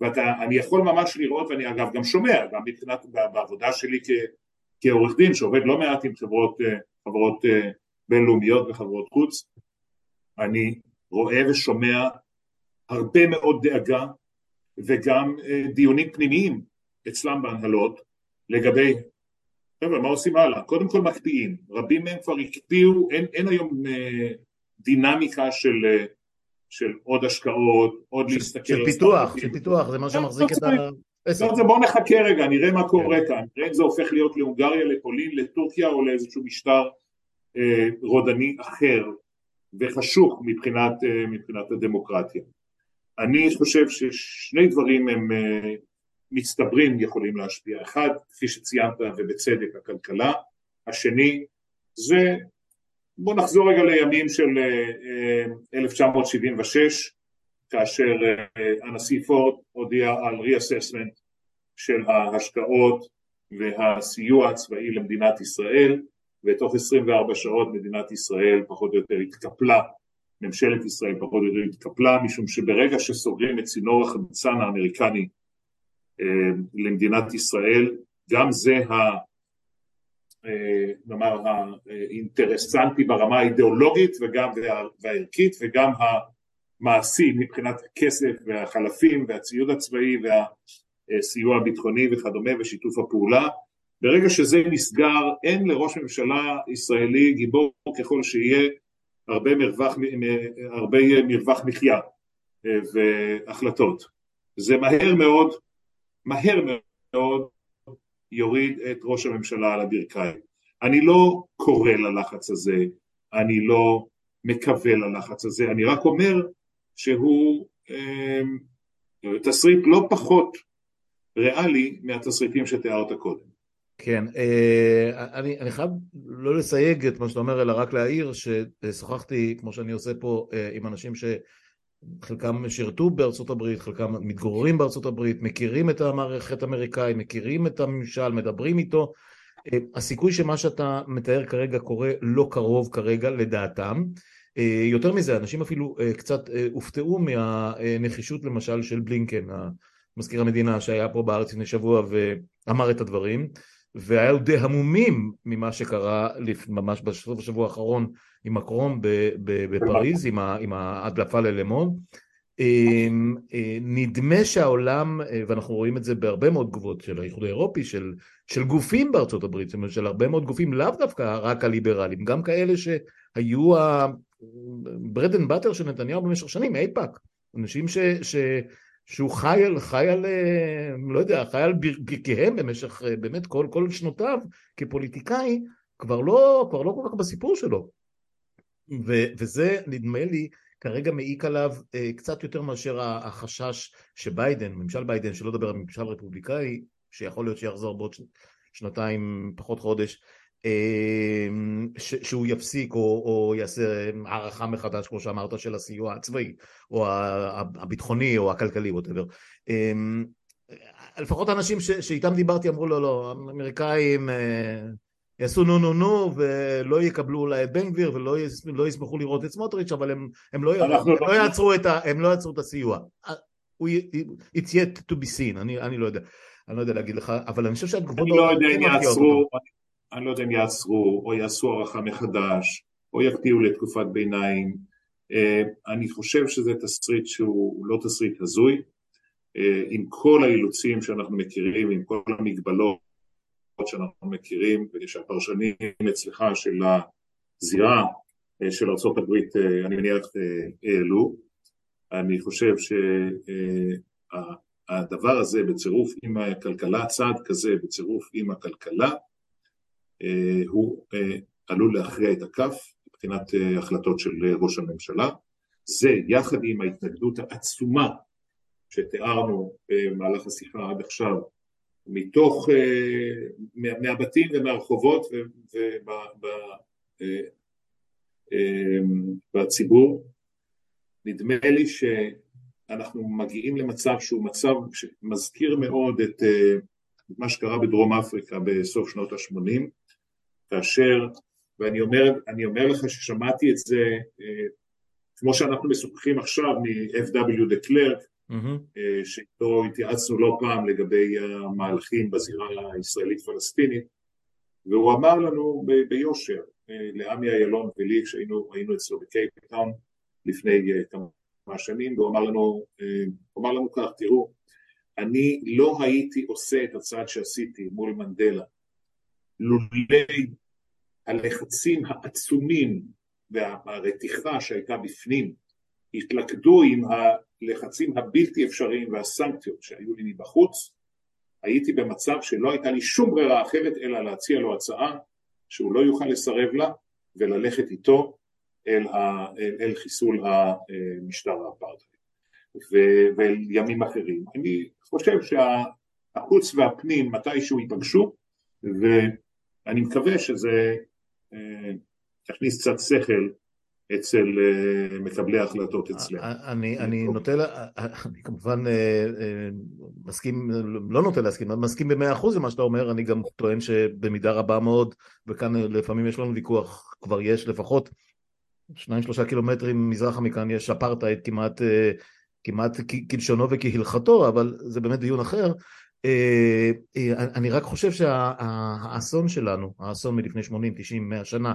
S2: ואני יכול ממש לראות ואני אגב גם שומע גם מבחינת בעבודה שלי כ, כעורך דין שעובד לא מעט עם חברות, אה, חברות אה, בינלאומיות וחברות חוץ אני רואה ושומע הרבה מאוד דאגה וגם אה, דיונים פנימיים אצלם בהנהלות לגבי חבר'ה, מה עושים הלאה? קודם כל מקפיאים, רבים מהם כבר הקפיאו, אין, אין היום אה, דינמיקה של, אה, של עוד השקעות, עוד
S1: של,
S2: להסתכל
S1: של פיתוח, של פיתוח, זה מה שמחזיק את ה...
S2: בואו נחכה רגע, נראה מה קורה כן. כאן, נראה אם זה הופך להיות להונגריה, לפולין, לטורקיה או לאיזשהו משטר רודני אחר וחשוך מבחינת, מבחינת הדמוקרטיה. אני חושב ששני דברים הם מצטברים יכולים להשפיע. אחד, כפי שציינת ובצדק, הכלכלה. השני, זה, בוא נחזור רגע לימים של 1976, כאשר הנשיא פורד הודיע על ריאססמנט של ההשקעות והסיוע הצבאי למדינת ישראל ותוך 24 שעות מדינת ישראל פחות או יותר התקפלה, ממשלת ישראל פחות או יותר התקפלה משום שברגע שסוגרים את צינור החמצן האמריקני אה, למדינת ישראל גם זה ה... אה, נאמר האינטרסנטי ברמה האידיאולוגית וגם והערכית וגם המעשי מבחינת הכסף והחלפים והציוד הצבאי וה... סיוע ביטחוני וכדומה ושיתוף הפעולה. ברגע שזה נסגר אין לראש ממשלה ישראלי גיבור ככל שיהיה הרבה מרווח, הרבה מרווח מחיה אה, והחלטות. זה מהר מאוד, מהר מאוד יוריד את ראש הממשלה על הברכיים. אני לא קורא ללחץ הזה, אני לא מקווה ללחץ הזה, אני רק אומר שהוא אה, תסריט לא פחות ריאלי מהתסריטים שתיארת קודם.
S1: כן, אה, אני, אני חייב לא לסייג את מה שאתה אומר, אלא רק להעיר ששוחחתי, כמו שאני עושה פה, אה, עם אנשים שחלקם שירתו בארצות הברית, חלקם מתגוררים בארצות הברית, מכירים את המערכת האמריקאית, מכירים את הממשל, מדברים איתו. אה, הסיכוי שמה שאתה מתאר כרגע קורה לא קרוב כרגע לדעתם. יותר מזה, אנשים אפילו קצת הופתעו מהנחישות למשל של בלינקן, מזכיר המדינה שהיה פה בארץ לפני שבוע ואמר את הדברים והיו די המומים ממה שקרה ממש בסוף השבוע האחרון עם מקרון בפריז עם ההדלפה ללה מונד. אמ, אה, נדמה שהעולם ואנחנו רואים את זה בהרבה מאוד תגובות של האיחוד האירופי של, של גופים בארצות הברית זאת אומרת של הרבה מאוד גופים לאו דווקא רק הליברלים גם כאלה שהיו ה bread and butter של נתניהו במשך שנים אייפאק אנשים ש, ש, שהוא חי על, חי על, אה, לא יודע, חי על ברכיהם במשך אה, באמת כל, כל שנותיו כפוליטיקאי, כבר לא, כבר לא כל כך בסיפור שלו. ו, וזה נדמה לי כרגע מעיק עליו אה, קצת יותר מאשר החשש שביידן, ממשל ביידן, שלא לדבר על ממשל רפובליקאי, שיכול להיות שיחזור בעוד שנתיים, פחות חודש, אמ, שהוא יפסיק או, או יעשה הערכה מחדש כמו שאמרת של הסיוע הצבאי או הביטחוני או הכלכלי ווטאבר אמ, לפחות אנשים ש, שאיתם דיברתי אמרו לו לא האמריקאים אה, יעשו נו נו נו ולא יקבלו אולי את בן גביר ולא יס, לא ישמחו לראות את סמוטריץ' אבל הם, הם, לא, הם לא, לא, יעצרו את ה, הם לא יעצרו את הסיוע. it's yet to be seen. אני, אני לא יודע. אני לא יודע להגיד לך אבל אני חושב שהתגובות
S2: אני לא יודע אם יעצרו אני לא יודע אם יעצרו או יעשו הערכה מחדש או יקפיאו לתקופת ביניים. אה, אני חושב שזה תסריט שהוא לא תסריט הזוי. אה, עם כל האילוצים שאנחנו מכירים עם כל המגבלות שאנחנו מכירים ושהפרשנים אצלך של הזירה אה, של ארה"ב אני מניח העלו אני חושב שהדבר הזה בצירוף עם הכלכלה, צעד כזה בצירוף עם הכלכלה אה, הוא אה, עלול להכריע את הכף מבחינת אה, החלטות של ראש הממשלה. זה יחד עם ההתנגדות העצומה שתיארנו במהלך השיחה עד עכשיו מתוך, מהבתים ומהרחובות ובציבור, נדמה לי שאנחנו מגיעים למצב שהוא מצב שמזכיר מאוד את מה שקרה בדרום אפריקה בסוף שנות ה-80 כאשר, ואני אומר, אומר לך ששמעתי את זה, אה, כמו שאנחנו משוחחים עכשיו מ-FW דה קלרק, mm-hmm. שאיתו התייעצנו לא פעם לגבי המהלכים בזירה הישראלית-פלסטינית, והוא אמר לנו ב- ביושר, אה, לעמי אילון ולי, כשהיינו אצלו בקייפטאון לפני כמה שנים, והוא אמר לנו, אמר לנו כך, תראו, אני לא הייתי עושה את הצעד שעשיתי מול מנדלה לולי הלחצים העצומים והרתיחה שהייתה בפנים התלכדו עם הלחצים הבלתי אפשריים והסנקציות שהיו לי מבחוץ, הייתי במצב שלא הייתה לי שום ברירה אחרת אלא להציע לו הצעה שהוא לא יוכל לסרב לה וללכת איתו אל, ה, אל, אל חיסול המשטר האפרטהייד ואל ימים אחרים. אני חושב שהחוץ והפנים מתישהו ייפגשו ואני מקווה שזה אה, יכניס קצת שכל אצל אה, מקבלי ההחלטות אצלנו.
S1: אה, אני, אני נוטה, אני כמובן מסכים, לא נוטה להסכים, מסכים במאה אחוז למה שאתה אומר, אני גם טוען שבמידה רבה מאוד, וכאן לפעמים יש לנו ויכוח, כבר יש לפחות שניים שלושה קילומטרים מזרחה מכאן יש אפרטהייד כמעט, כמעט כלשונו וכהלכתו, אבל זה באמת דיון אחר. אה, אה, אני רק חושב שהאסון שלנו, האסון מלפני 80, 90, 100 שנה,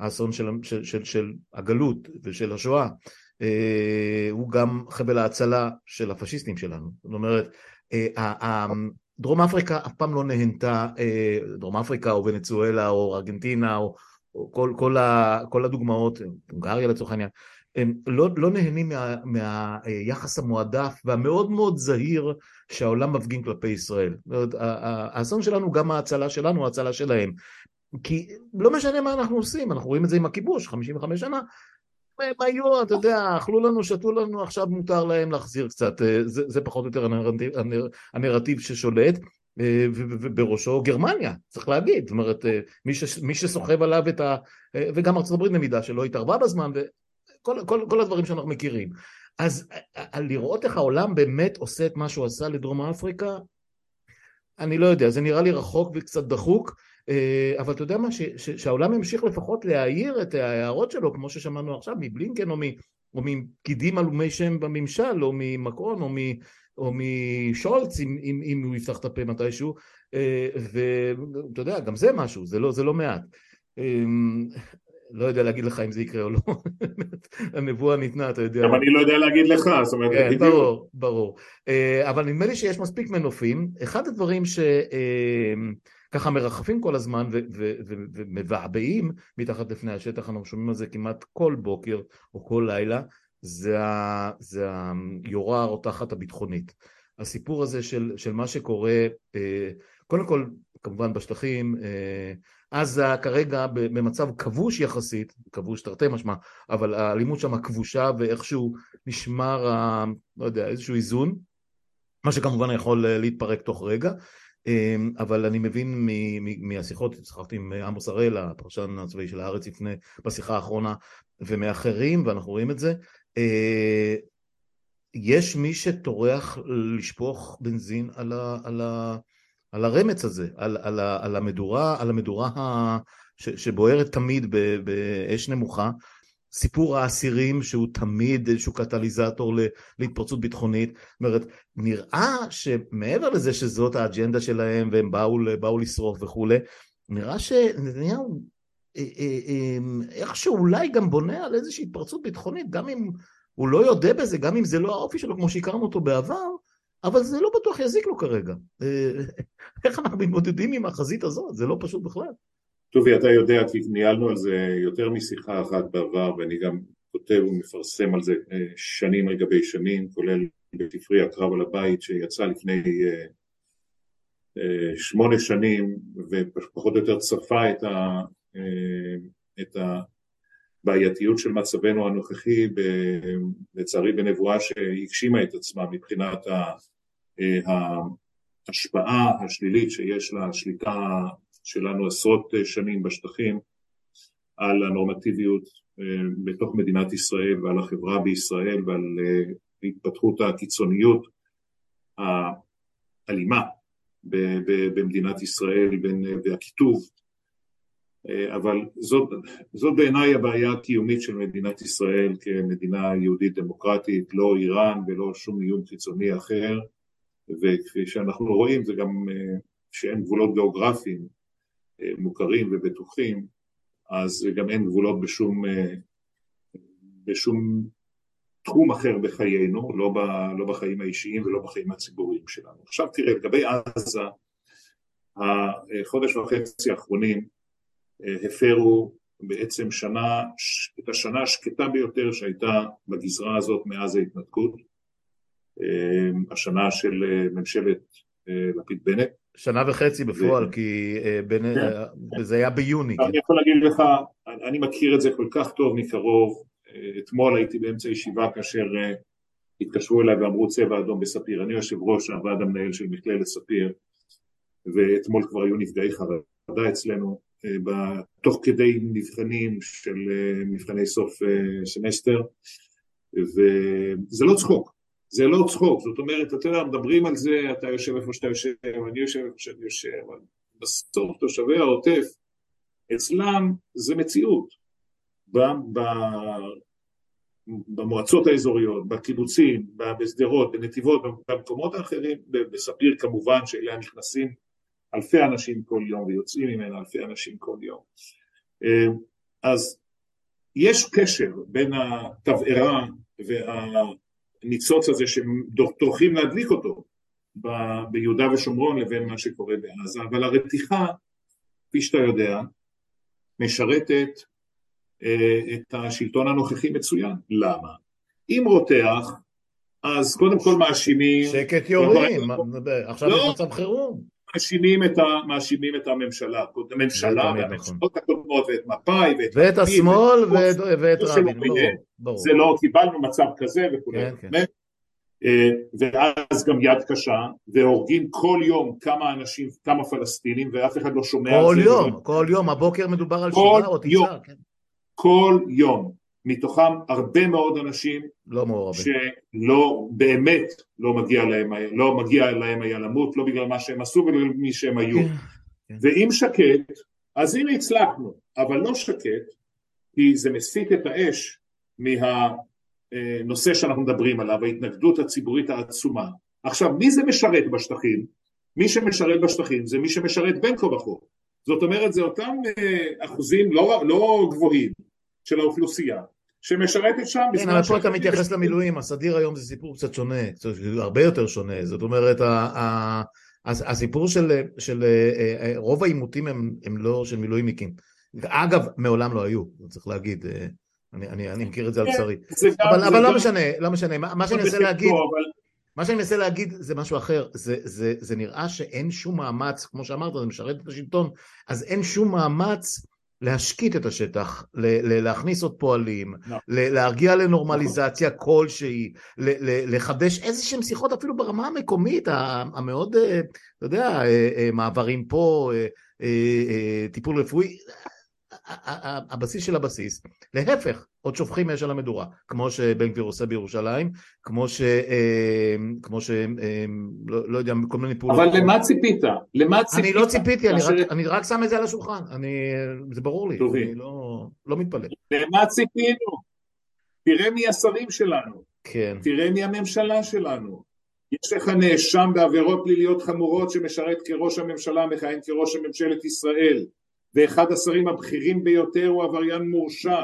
S1: האסון של, של, של, של הגלות ושל השואה, אה, הוא גם חבל ההצלה של הפשיסטים שלנו. זאת אומרת, דרום אפריקה אף פעם לא נהנתה, דרום אפריקה או ונצואלה או ארגנטינה או, או כל, כל, ה, כל הדוגמאות, הונגריה לצורך העניין, הם לא, לא נהנים מה, מהיחס המועדף והמאוד מאוד זהיר שהעולם מפגין כלפי ישראל. האסון שלנו גם ההצלה שלנו, ההצלה שלהם. כי לא משנה מה אנחנו עושים, אנחנו רואים את זה עם הכיבוש, 55 שנה, הם היו, אתה יודע, אכלו לנו, שתו לנו, עכשיו מותר להם להחזיר קצת, אה, זה, זה פחות או יותר הנרטיב, הנרטיב ששולט, אה, ובראשו גרמניה, צריך להגיד, זאת אומרת, אה, מי, שסוחב עליו את ה... וגם הברית במידה שלא התערבה בזמן, כל, כל, כל הדברים שאנחנו מכירים. אז לראות איך העולם באמת עושה את מה שהוא עשה לדרום אפריקה, אני לא יודע, זה נראה לי רחוק וקצת דחוק, אבל אתה יודע מה, ש, ש, שהעולם ימשיך לפחות להעיר את ההערות שלו, כמו ששמענו עכשיו, מבלינקן או, מ, או מפקידים עלומי שם בממשל, או ממקרון, או, מ, או משולץ, אם, אם, אם הוא יפתח את הפה מתישהו, אה, ואתה יודע, גם זה משהו, זה לא, זה לא מעט. אה, לא יודע להגיד לך אם זה יקרה או לא, הנבואה ניתנה, אתה יודע.
S2: גם אני לא יודע להגיד לך, זאת אומרת,
S1: כן, ברור, ברור. אה, אבל נדמה לי שיש מספיק מנופים. אחד הדברים שככה אה, מרחפים כל הזמן ומבעבעים מתחת לפני השטח, אנחנו שומעים על זה כמעט כל בוקר או כל לילה, זה היורה הרותחת הביטחונית. הסיפור הזה של, של מה שקורה, אה, קודם כל, כמובן בשטחים, עזה כרגע במצב כבוש יחסית, כבוש תרתי משמע, אבל האלימות שם כבושה ואיכשהו נשמר, ה, לא יודע, איזשהו איזון, מה שכמובן יכול להתפרק תוך רגע, אבל אני מבין מהשיחות, שוחחתי עם עמוס הראל, הפרשן הצבאי של הארץ לפני, בשיחה האחרונה, ומאחרים, ואנחנו רואים את זה, אה, יש מי שטורח לשפוך בנזין על ה... על ה על הרמץ הזה, על, על, על המדורה, על המדורה ה, ש, שבוערת תמיד באש נמוכה, סיפור האסירים שהוא תמיד איזשהו קטליזטור להתפרצות ביטחונית, זאת אומרת, נראה שמעבר לזה שזאת האג'נדה שלהם והם באו, באו לשרוף וכולי, נראה שנתניהו אה, אה, אה, איכשהו אולי גם בונה על איזושהי התפרצות ביטחונית, גם אם הוא לא יודה בזה, גם אם זה לא האופי שלו כמו שהכרנו אותו בעבר, אבל זה לא בטוח יזיק לו כרגע. איך אנחנו מתמודדים עם החזית הזאת? זה לא פשוט בכלל.
S2: טובי, אתה יודע, כי ניהלנו על זה יותר משיחה אחת בעבר, ואני גם כותב ומפרסם על זה אה, שנים על גבי שנים, כולל בספרי הקרב על הבית שיצא לפני אה, שמונה שנים, ופחות או יותר צפה את, ה, את הבעייתיות של מצבנו הנוכחי, לצערי בנבואה שהגשימה את עצמה מבחינת ההשפעה השלילית שיש לשליטה שלנו עשרות שנים בשטחים על הנורמטיביות אה, בתוך מדינת ישראל ועל החברה בישראל ועל אה, התפתחות הקיצוניות האלימה במדינת ישראל והקיטוב אה, אבל זאת, זאת בעיניי הבעיה הקיומית של מדינת ישראל כמדינה יהודית דמוקרטית, לא איראן ולא שום איום חיצוני אחר. וכפי שאנחנו רואים זה גם אה, שאין גבולות גיאוגרפיים אה, מוכרים ובטוחים, אז גם אין גבולות בשום, אה, בשום תחום אחר בחיינו, לא, ב, לא בחיים האישיים ולא בחיים הציבוריים שלנו. עכשיו תראה, לגבי עזה, החודש וחצי האחרונים הפרו בעצם שנה, את השנה השקטה ביותר שהייתה בגזרה הזאת מאז ההתנתקות. אה, השנה של אה, ממשלת אה, לפיד-בנט.
S1: שנה וחצי בפועל, ו... כי בנט, כן. זה היה ביוני.
S2: אני כן. יכול להגיד לך, אני מכיר את זה כל כך טוב מקרוב, אתמול הייתי באמצע ישיבה כאשר התקשרו אליי ואמרו צבע אדום בספיר, אני יושב ראש הוועד המנהל של מכללת ספיר ואתמול כבר היו נפגעי חרדה אצלנו תוך כדי מבחנים של מבחני סוף סמסטר וזה לא צחוק, זה לא צחוק, זאת אומרת, אתה יודע, מדברים על זה, אתה יושב איפה שאתה יושב, אני יושב איפה שאני יושב, אבל בסוף תושבי העוטף, אצלם זה מציאות. במועצות האזוריות, בקיבוצים, בשדרות, בנתיבות, במקומות האחרים, בספיר כמובן שאליה נכנסים אלפי אנשים כל יום ויוצאים ממנה אלפי אנשים כל יום. אה, אז יש קשר בין התבערה והניצוץ הזה שטורחים להדליק אותו ביהודה ושומרון לבין מה שקורה בעזה, אבל הרתיחה, כפי שאתה יודע, משרתת אה, את השלטון הנוכחי מצוין. למה? אם רותח, אז קודם כל מאשימים...
S1: שקט יורים, עכשיו יש לא. מצב חירום.
S2: מאשימים את, ה, מאשימים את הממשלה, הממשלה והממשלות הקודמות ואת מפא"י ואת...
S1: ואת השמאל ואת, ואת רבין,
S2: ברור. זה לא, קיבלנו מצב כזה וכו'. כן, כן. אה, ואז גם יד קשה, והורגים כל יום כמה אנשים, כמה פלסטינים, ואף אחד לא שומע
S1: על זה. כל יום, כל יום, הבוקר מדובר על שבעה או תשעה. כן.
S2: כל יום. מתוכם הרבה מאוד אנשים
S1: לא מעורבים.
S2: שלא, באמת לא מגיע להם, לא מגיע להם היה למות, לא בגלל מה שהם עשו ולא בגלל מי שהם היו. כן, כן. ואם שקט, אז הנה הצלחנו, אבל לא שקט, כי זה מסיט את האש מהנושא שאנחנו מדברים עליו, ההתנגדות הציבורית העצומה. עכשיו, מי זה משרת בשטחים? מי שמשרת בשטחים זה מי שמשרת בין כה וכה. זאת אומרת, זה אותם אה, אחוזים לא, לא גבוהים. של האוכלוסייה שמשרתת שם
S1: כן, אבל פה אתה מתייחס למילואים, הסדיר היום זה סיפור קצת שונה, הרבה יותר שונה, זאת אומרת הסיפור של, של אה, אה, רוב העימותים הם, הם לא של מילואימניקים, אגב מעולם לא היו, צריך להגיד, אה, אני, אני, אני מכיר את זה על כן, בשרי, אבל, אבל לא משנה, לא משנה, מה שאני מנסה להגיד, מה שאני מנסה להגיד זה משהו אחר, זה, זה, זה נראה שאין שום מאמץ, כמו שאמרת, זה משרת את השלטון, אז אין שום מאמץ להשקיט את השטח, להכניס עוד פועלים, no. לא. להרגיע לנורמליזציה כלשהי, לחדש איזה שהם שיחות אפילו ברמה המקומית המאוד, אה, אתה יודע, אה, אה, מעברים פה, טיפול רפואי, הבסיס של הבסיס, להפך, עוד שופכים אש על המדורה, כמו שבן גביר עושה בירושלים, כמו ש... אמ, כמו ש... אמ, לא, לא יודע, כל מיני פעולות.
S2: אבל למה ציפית? למה ציפית?
S1: אני לא ציפיתי, אני, רק, אני רק שם את זה על השולחן, אני... זה ברור לי. אני לא, לא מתפלא.
S2: למה ציפינו? תראה מי השרים שלנו.
S1: כן.
S2: תראה מי הממשלה שלנו. יש לך נאשם בעבירות פליליות חמורות שמשרת כראש הממשלה, מכהן כראש ממשלת ישראל. ואחד השרים הבכירים ביותר הוא עבריין מורשע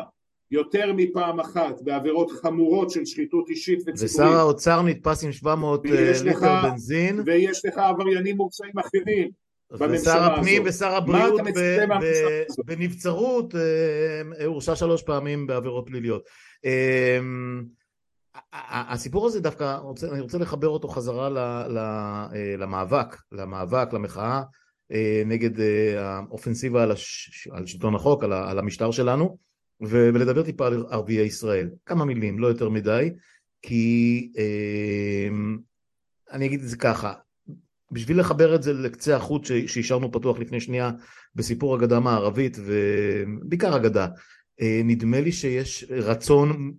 S2: יותר מפעם אחת בעבירות חמורות של שחיתות אישית וציבורית.
S1: ושר האוצר נתפס עם 700 אה, ליטר לך, בנזין.
S2: ויש לך עבריינים מורשעים אחרים
S1: ושר הפנים ושר הבריאות בנבצרות אה, הורשע שלוש פעמים בעבירות פליליות. אה, הסיפור הזה דווקא, אני רוצה לחבר אותו חזרה למאבק, למאבק, למחאה אה, נגד אה, האופנסיבה על, הש... על שלטון החוק, על, ה... על המשטר שלנו, ו... ולדבר טיפה על ערביי ישראל. כמה מילים, לא יותר מדי, כי אה, אני אגיד את זה ככה, בשביל לחבר את זה לקצה החוט שהשארנו פתוח לפני שנייה בסיפור הגדה המערבית ובעיקר הגדה, נדמה לי שיש רצון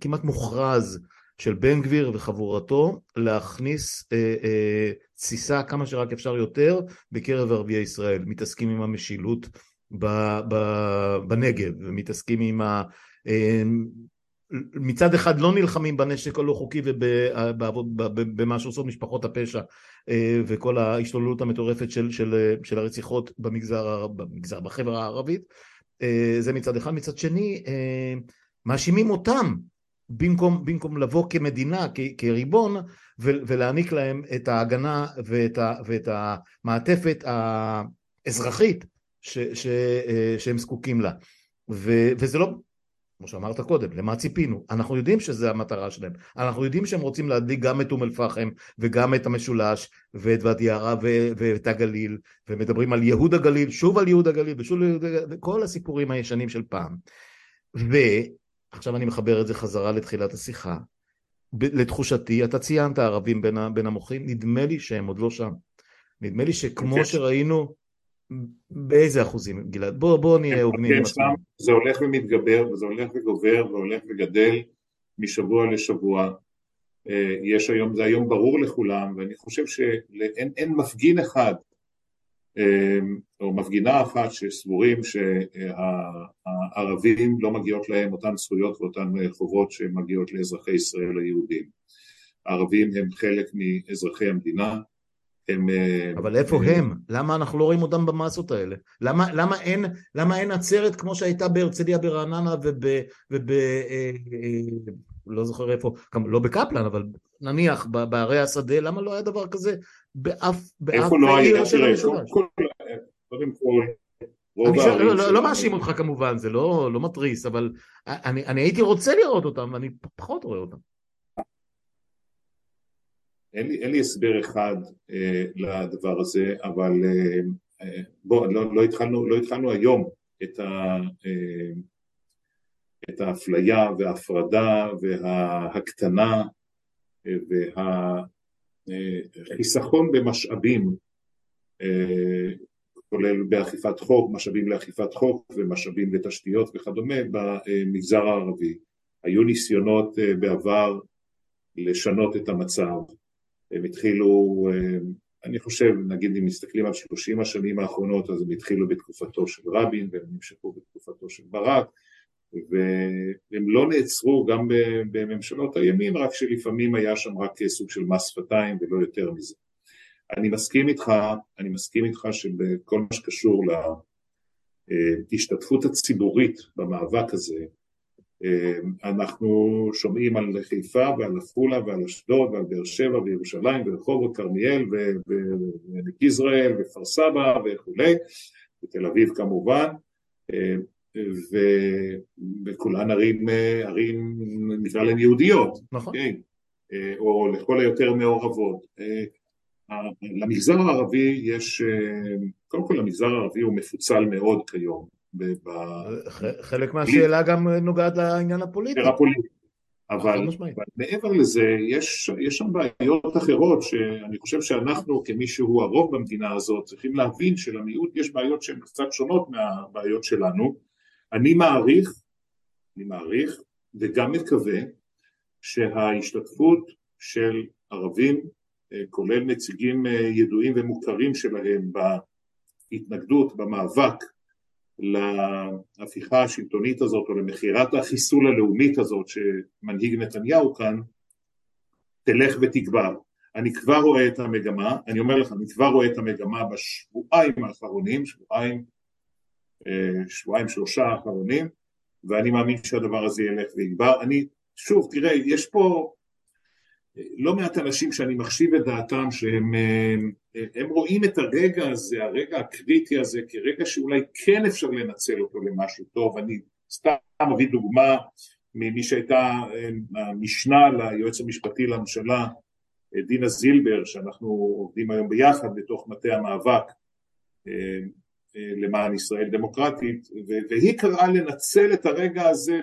S1: כמעט מוכרז של בן גביר וחבורתו להכניס אה, אה, תסיסה כמה שרק אפשר יותר בקרב ערביי ישראל, מתעסקים עם המשילות ב, ב, בנגב ומתעסקים עם ה... אה, מצד אחד לא נלחמים בנשק הלא חוקי ובמה שעושות משפחות הפשע אה, וכל ההשתוללות המטורפת של, של, של הרציחות במגזר, במגזר, בחברה הערבית. אה, זה מצד אחד, מצד שני מאשימים אותם במקום, במקום לבוא כמדינה, כ, כריבון, ו, ולהעניק להם את ההגנה ואת, ה, ואת המעטפת האזרחית ש, ש, שהם זקוקים לה. ו, וזה לא, כמו שאמרת קודם, למה ציפינו? אנחנו יודעים שזה המטרה שלהם, אנחנו יודעים שהם רוצים להדליק גם את אום אל-פחם וגם את המשולש ואת ואדי ערה ואת הגליל ומדברים על יהוד הגליל, שוב על יהוד הגליל ושוב על יהוד הגליל, וכל הסיפורים הישנים של פעם. ועכשיו אני מחבר את זה חזרה לתחילת השיחה, לתחושתי, אתה ציינת ערבים בין, בין המוחים, נדמה לי שהם עוד לא שם. נדמה לי שכמו כן. שראינו, באיזה אחוזים, גלעד? בוא, בוא נהיה הוגנים.
S2: זה הולך ומתגבר, וזה הולך וגובר, והולך וגדל משבוע לשבוע. אה, יש היום, זה היום ברור לכולם, ואני חושב שאין מפגין אחד, או מפגינה אחת שסבורים שהערבים לא מגיעות להם אותן זכויות ואותן חובות שמגיעות לאזרחי ישראל היהודים. הערבים הם חלק מאזרחי המדינה,
S1: הם... אה, אבל איפה הם? הם? למה אנחנו לא רואים אותם במסות האלה? למה, למה, אין, למה אין עצרת כמו שהייתה בהרצליה ברעננה וב... וב, אה, אה, לא זוכר איפה, לא בקפלן, אבל נניח בערי השדה, למה לא היה דבר כזה באף,
S2: לא עיר של המשולש?
S1: לא, לא, לא מאשים אותך כמובן, זה לא, לא מתריס, אבל אני, אני הייתי רוצה לראות אותם, ואני פחות רואה אותם.
S2: אין לי, אין לי הסבר אחד אה, לדבר הזה, אבל אה, אה, בוא, לא, לא, התחלנו, לא התחלנו היום את, ה, אה, את האפליה וההפרדה וההקטנה אה, והחיסכון במשאבים, אה, כולל באכיפת חוק, משאבים לאכיפת חוק ומשאבים לתשתיות וכדומה במגזר הערבי. היו ניסיונות אה, בעבר לשנות את המצב הם התחילו, אה, אני חושב, נגיד אם מסתכלים על שלושים השנים האחרונות, אז הם התחילו בתקופתו של רבין והם נמשכו בתקופתו של ברק, והם לא נעצרו גם בממשלות הימין, רק שלפעמים היה שם רק סוג של מס שפתיים ולא יותר מזה. אני מסכים איתך, אני מסכים איתך שבכל מה שקשור להשתתפות הציבורית במאבק הזה, אמ, אנחנו שומעים על חיפה ועל עפולה ועל אשדוד ועל באר שבע וירושלים ורחובות, כרמיאל ועמק יזרעאל וכפר סבא וכולי, ותל אביב כמובן, וכולן ערים, ערים נקרא להן יהודיות,
S1: נכון. כן,
S2: או לכל היותר מעורבות. למגזר הערבי יש, קודם כל המגזר הערבי הוא מפוצל מאוד כיום,
S1: חלק מהשאלה גם נוגעת לעניין הפוליטי.
S2: הפוליטי. אבל, אבל מעבר לזה, יש, יש שם בעיות אחרות שאני חושב שאנחנו כמי שהוא הרוב במדינה הזאת צריכים להבין שלמיעוט יש בעיות שהן קצת שונות מהבעיות שלנו. אני מעריך, אני מעריך וגם מקווה שההשתתפות של ערבים, כולל נציגים ידועים ומוכרים שלהם בהתנגדות, במאבק להפיכה השלטונית הזאת או למכירת החיסול הלאומית הזאת שמנהיג נתניהו כאן תלך ותגבר. אני כבר רואה את המגמה, אני אומר לך, אני כבר רואה את המגמה בשבועיים האחרונים, שבועיים, אה, שבועיים שלושה האחרונים, ואני מאמין שהדבר הזה ילך ויגבר. אני, שוב, תראה, יש פה לא מעט אנשים שאני מחשיב את דעתם שהם הם רואים את הרגע הזה, הרגע הקריטי הזה כרגע שאולי כן אפשר לנצל אותו למשהו טוב, אני סתם מביא דוגמה ממי שהייתה המשנה ליועץ המשפטי לממשלה דינה זילבר שאנחנו עובדים היום ביחד בתוך מטה המאבק למען ישראל דמוקרטית והיא קראה לנצל את הרגע הזה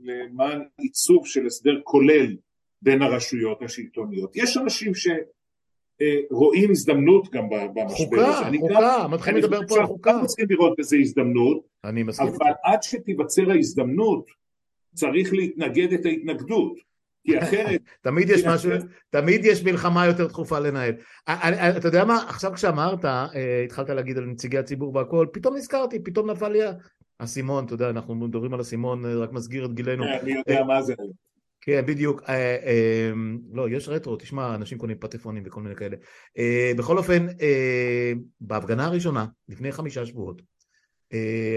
S2: למען עיצוב של הסדר כולל בין הרשויות השלטוניות. יש אנשים שרואים הזדמנות גם במשבר
S1: חוקה, הזה. חוקה, מתחילים לדבר פה על חוקה. אנחנו
S2: צריכים לראות בזה הזדמנות,
S1: אני מסכים.
S2: אבל עד שתיווצר ההזדמנות צריך להתנגד את ההתנגדות. כי אחרת...
S1: תמיד יש משהו, תמיד יש מלחמה יותר דחופה לנהל. אתה יודע מה, עכשיו כשאמרת, אה, התחלת להגיד על נציגי הציבור והכל, פתאום נזכרתי, פתאום נפל לי האסימון, אתה יודע, אנחנו מדברים על אסימון, אה, רק מסגיר את גילנו.
S2: אני יודע מה זה.
S1: כן, בדיוק. אה, אה, לא, יש רטרו, תשמע, אנשים קונים פטפונים וכל מיני כאלה. אה, בכל אופן, בהפגנה הראשונה, לפני חמישה שבועות,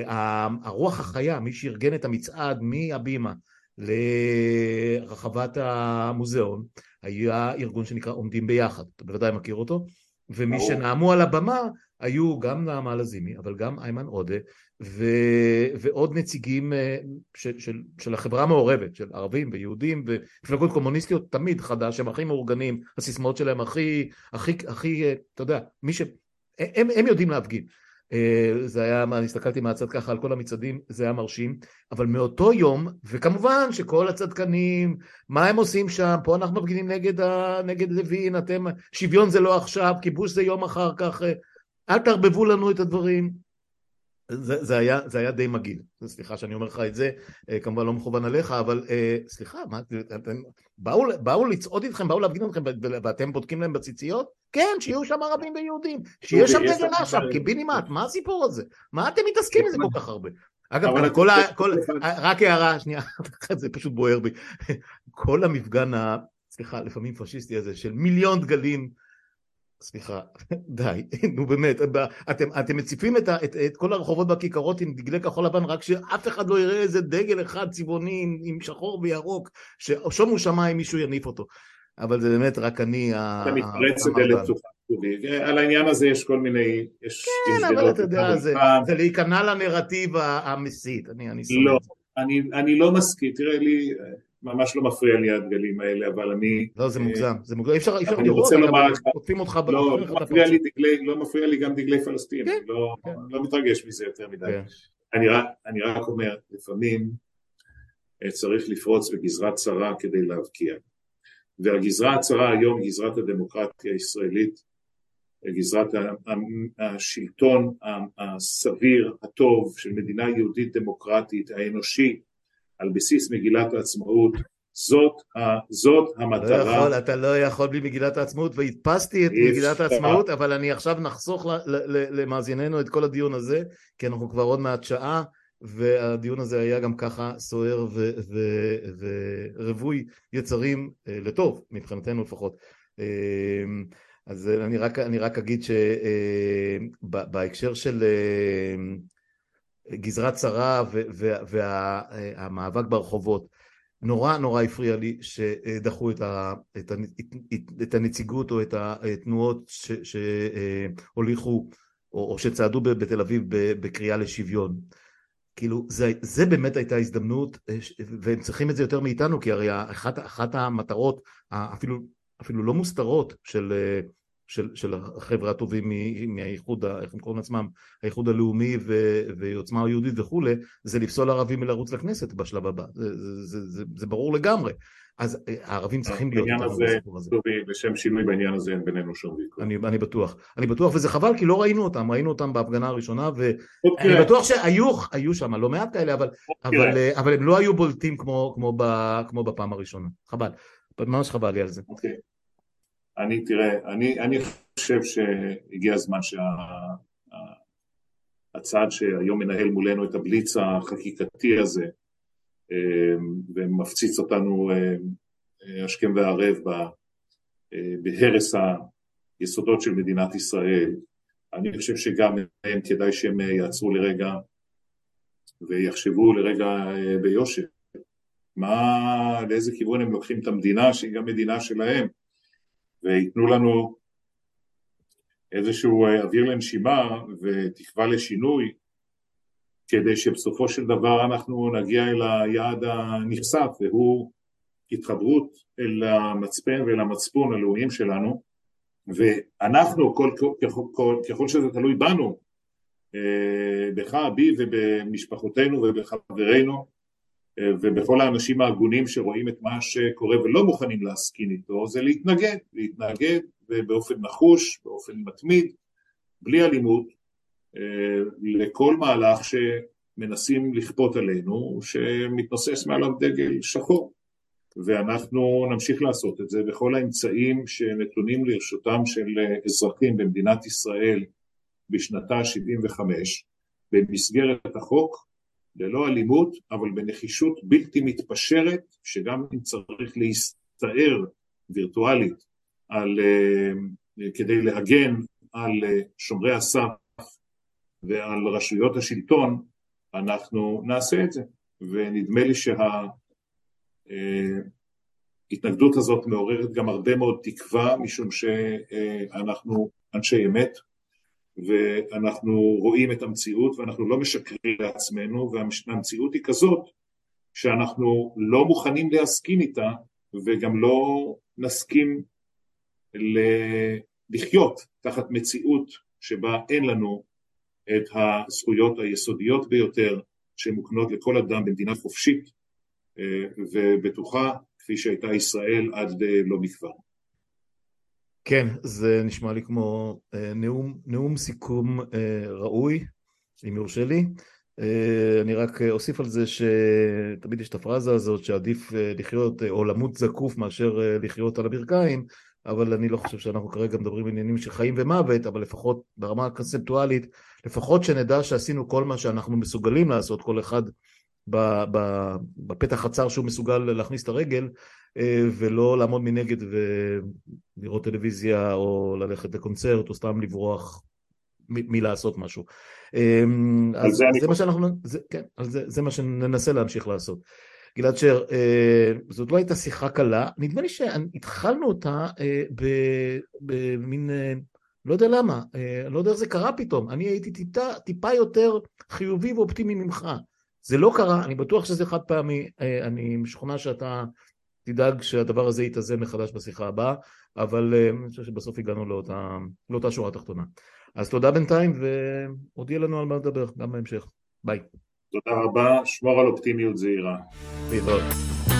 S1: הרוח החיה, מי שארגן את המצעד מהבימה לרחבת המוזיאון, היה ארגון שנקרא עומדים ביחד, אתה בוודאי מכיר אותו. ומי שנאמו על הבמה היו גם נעמה לזימי, אבל גם איימן עודה, ו... ועוד נציגים אה, של, של, של החברה המעורבת, של ערבים ויהודים ומפלגות קומוניסטיות תמיד חדש, הם הכי מאורגנים, הסיסמאות שלהם הכי, הכי, הכי, אה, אתה יודע, מי ש... הם, הם יודעים להפגין. אה, זה היה, אני הסתכלתי מהצד ככה על כל המצעדים, זה היה מרשים, אבל מאותו יום, וכמובן שכל הצדקנים, מה הם עושים שם, פה אנחנו מפגינים נגד, ה, נגד לוין, אתם, שוויון זה לא עכשיו, כיבוש זה יום אחר כך, אל תערבבו לנו את הדברים. זה, זה, היה, זה היה די מגעיל, סליחה שאני אומר לך את זה, אה, כמובן לא מכוון עליך, אבל אה, סליחה, מה, אתם, באו, באו לצעוד איתכם, באו להפגין אתכם ואתם בודקים להם בציציות? כן, שיהיו שם ערבים ויהודים, שיהיה שם דגל אש"ף, קיבינימט, מה הסיפור הזה? מה אתם מתעסקים בזה כל כך הרבה? אגב, כל ה... כל, רק הערה, שנייה, זה פשוט בוער בי, כל המפגן ה... סליחה, לפעמים פשיסטי הזה, של מיליון דגלים סליחה, די, נו באמת, אתם, אתם מציפים את, את, את כל הרחובות והכיכרות עם דגלי כחול לבן רק שאף אחד לא יראה איזה דגל אחד צבעוני עם, עם שחור וירוק, ששומו שמיים מישהו יניף אותו. אבל זה באמת רק אני...
S2: אתה מתפרץ לדלת פתוחה. על העניין הזה יש כל מיני... יש,
S1: כן, יש אבל אתה יודע, זה, זה להיכנע לנרטיב המסית, אני, אני
S2: לא, אני, אני לא מסכים, תראה לי, ממש לא מפריע לי הדגלים האלה, אבל אני...
S1: לא, זה מוגזם, זה מוגזם, אי אפשר
S2: לראות, עוטפים אותך... לא, מפריע לי דגלי, לא מפריע לי גם דגלי פלסטין, כן, לא, כן. לא מתרגש מזה יותר מדי. כן. אני רק אומר, לפעמים אה, צריך לפרוץ בגזרה צרה כדי להבקיע. והגזרה הצרה היום גזרת הדמוקרטיה הישראלית, גזרת השלטון הסביר, הטוב, של מדינה יהודית דמוקרטית, האנושי, על בסיס מגילת העצמאות, זאת, זאת המטרה.
S1: לא יכול, אתה לא יכול בלי מגילת העצמאות, והדפסתי את מגילת העצמאות, אבל אני עכשיו נחסוך למאזיננו את כל הדיון הזה, כי אנחנו כבר עוד מעט שעה, והדיון הזה היה גם ככה סוער ורווי יצרים אה, לטוב, מבחינתנו לפחות. אה, אז אני רק, אני רק אגיד שבהקשר אה, של גזרת צרה והמאבק ברחובות. נורא נורא הפריע לי שדחו את, ה, את, ה, את הנציגות או את התנועות שהוליכו או, או שצעדו בתל אביב בקריאה לשוויון. כאילו זה, זה באמת הייתה הזדמנות והם צריכים את זה יותר מאיתנו כי הרי אחת, אחת המטרות אפילו, אפילו לא מוסתרות של של, של החבר'ה הטובים מהאיחוד, איך הם קוראים לעצמם, האיחוד הלאומי ו, ועוצמה היהודית וכולי, זה לפסול ערבים מלרוץ לכנסת בשלב הבא, זה, זה, זה, זה, זה ברור לגמרי. אז אה, הערבים צריכים להיות
S2: בעניין הזה, טובי, לשם שינוי בעניין הזה אין בינינו שום ויכוח.
S1: אני, אני בטוח, אני בטוח, וזה חבל כי לא ראינו אותם, ראינו אותם בהפגנה הראשונה, ואני. בטוח שהיו היו שם לא מעט כאלה, אבל. אבל, אה, אבל הם לא היו בולטים כמו, כמו, ב, כמו בפעם הראשונה, חבל, ממש חבל לי על זה.
S2: אוקיי. אני, תראה, אני, אני חושב שהגיע הזמן שהצעד שה, שהיום מנהל מולנו את הבליץ החקיקתי הזה אה, ומפציץ אותנו אה, השכם והערב אה, בהרס היסודות של מדינת ישראל, אני חושב שגם הם כדאי שהם יעצרו לרגע ויחשבו לרגע ביושר. מה, לאיזה כיוון הם לוקחים את המדינה שהיא גם מדינה שלהם וייתנו לנו איזשהו אה, אוויר לנשימה ותקווה לשינוי כדי שבסופו של דבר אנחנו נגיע אל היעד הנכסף והוא התחברות אל המצפן ואל המצפון הלאומיים שלנו. ואנחנו, כל, ככל, כל, ככל שזה תלוי בנו, אה, בך, בי ובמשפחותינו ובחברינו ובכל האנשים ההגונים שרואים את מה שקורה ולא מוכנים להסכין איתו זה להתנגד, להתנגד באופן נחוש, באופן מתמיד, בלי אלימות, אה, לכל מהלך שמנסים לכפות עלינו שמתנוסס מעליו דגל שחור. ואנחנו נמשיך לעשות את זה בכל האמצעים שנתונים לרשותם של אזרחים במדינת ישראל בשנתה 75 במסגרת החוק ללא אלימות, אבל בנחישות בלתי מתפשרת, שגם אם צריך להסתער וירטואלית על, אה, כדי להגן על אה, שומרי הסף ועל רשויות השלטון, אנחנו נעשה את זה. ונדמה לי שההתנגדות הזאת מעוררת גם הרבה מאוד תקווה, משום שאנחנו אנשי אמת, ואנחנו רואים את המציאות ואנחנו לא משקרים לעצמנו, והמציאות היא כזאת שאנחנו לא מוכנים להסכים איתה וגם לא נסכים לחיות תחת מציאות שבה אין לנו את הזכויות היסודיות ביותר שמוקנות לכל אדם במדינה חופשית אה, ובטוחה כפי שהייתה ישראל עד אה, לא מכבר.
S1: כן, זה נשמע לי כמו אה, נאום, נאום סיכום ראוי, אם יורשה לי. אני רק אוסיף על זה שתמיד יש את הפרזה הזאת שעדיף לחיות או למות זקוף מאשר לחיות על הברכיים, אבל אני לא חושב שאנחנו כרגע מדברים עניינים של חיים ומוות, אבל לפחות ברמה הקונספטואלית, לפחות שנדע שעשינו כל מה שאנחנו מסוגלים לעשות, כל אחד בפתח הצר שהוא מסוגל להכניס את הרגל, אה, ולא לעמוד מנגד ולראות טלוויזיה או ללכת לקונצרט או סתם לברוח מלעשות משהו. אה, אז זה, זה מה שאנחנו, זה, כן, זה, זה מה שננסה להמשיך לעשות. גלעד שר, אה, זאת לא הייתה שיחה קלה, נדמה לי שהתחלנו אותה אה, במין, אה, לא יודע למה, לא יודע איך זה קרה פתאום, אני הייתי טיפה, טיפה יותר חיובי ואופטימי ממך. זה לא קרה, אני בטוח שזה חד פעמי, אני משוכנע שאתה תדאג שהדבר הזה יתאזן מחדש בשיחה הבאה, אבל אני חושב שבסוף הגענו לאותה, לאותה שורה תחתונה. אז תודה בינתיים, ועוד יהיה לנו על מה לדבר, גם בהמשך. ביי.
S2: תודה רבה, שמור על אופטימיות זהירה.
S1: להתראות.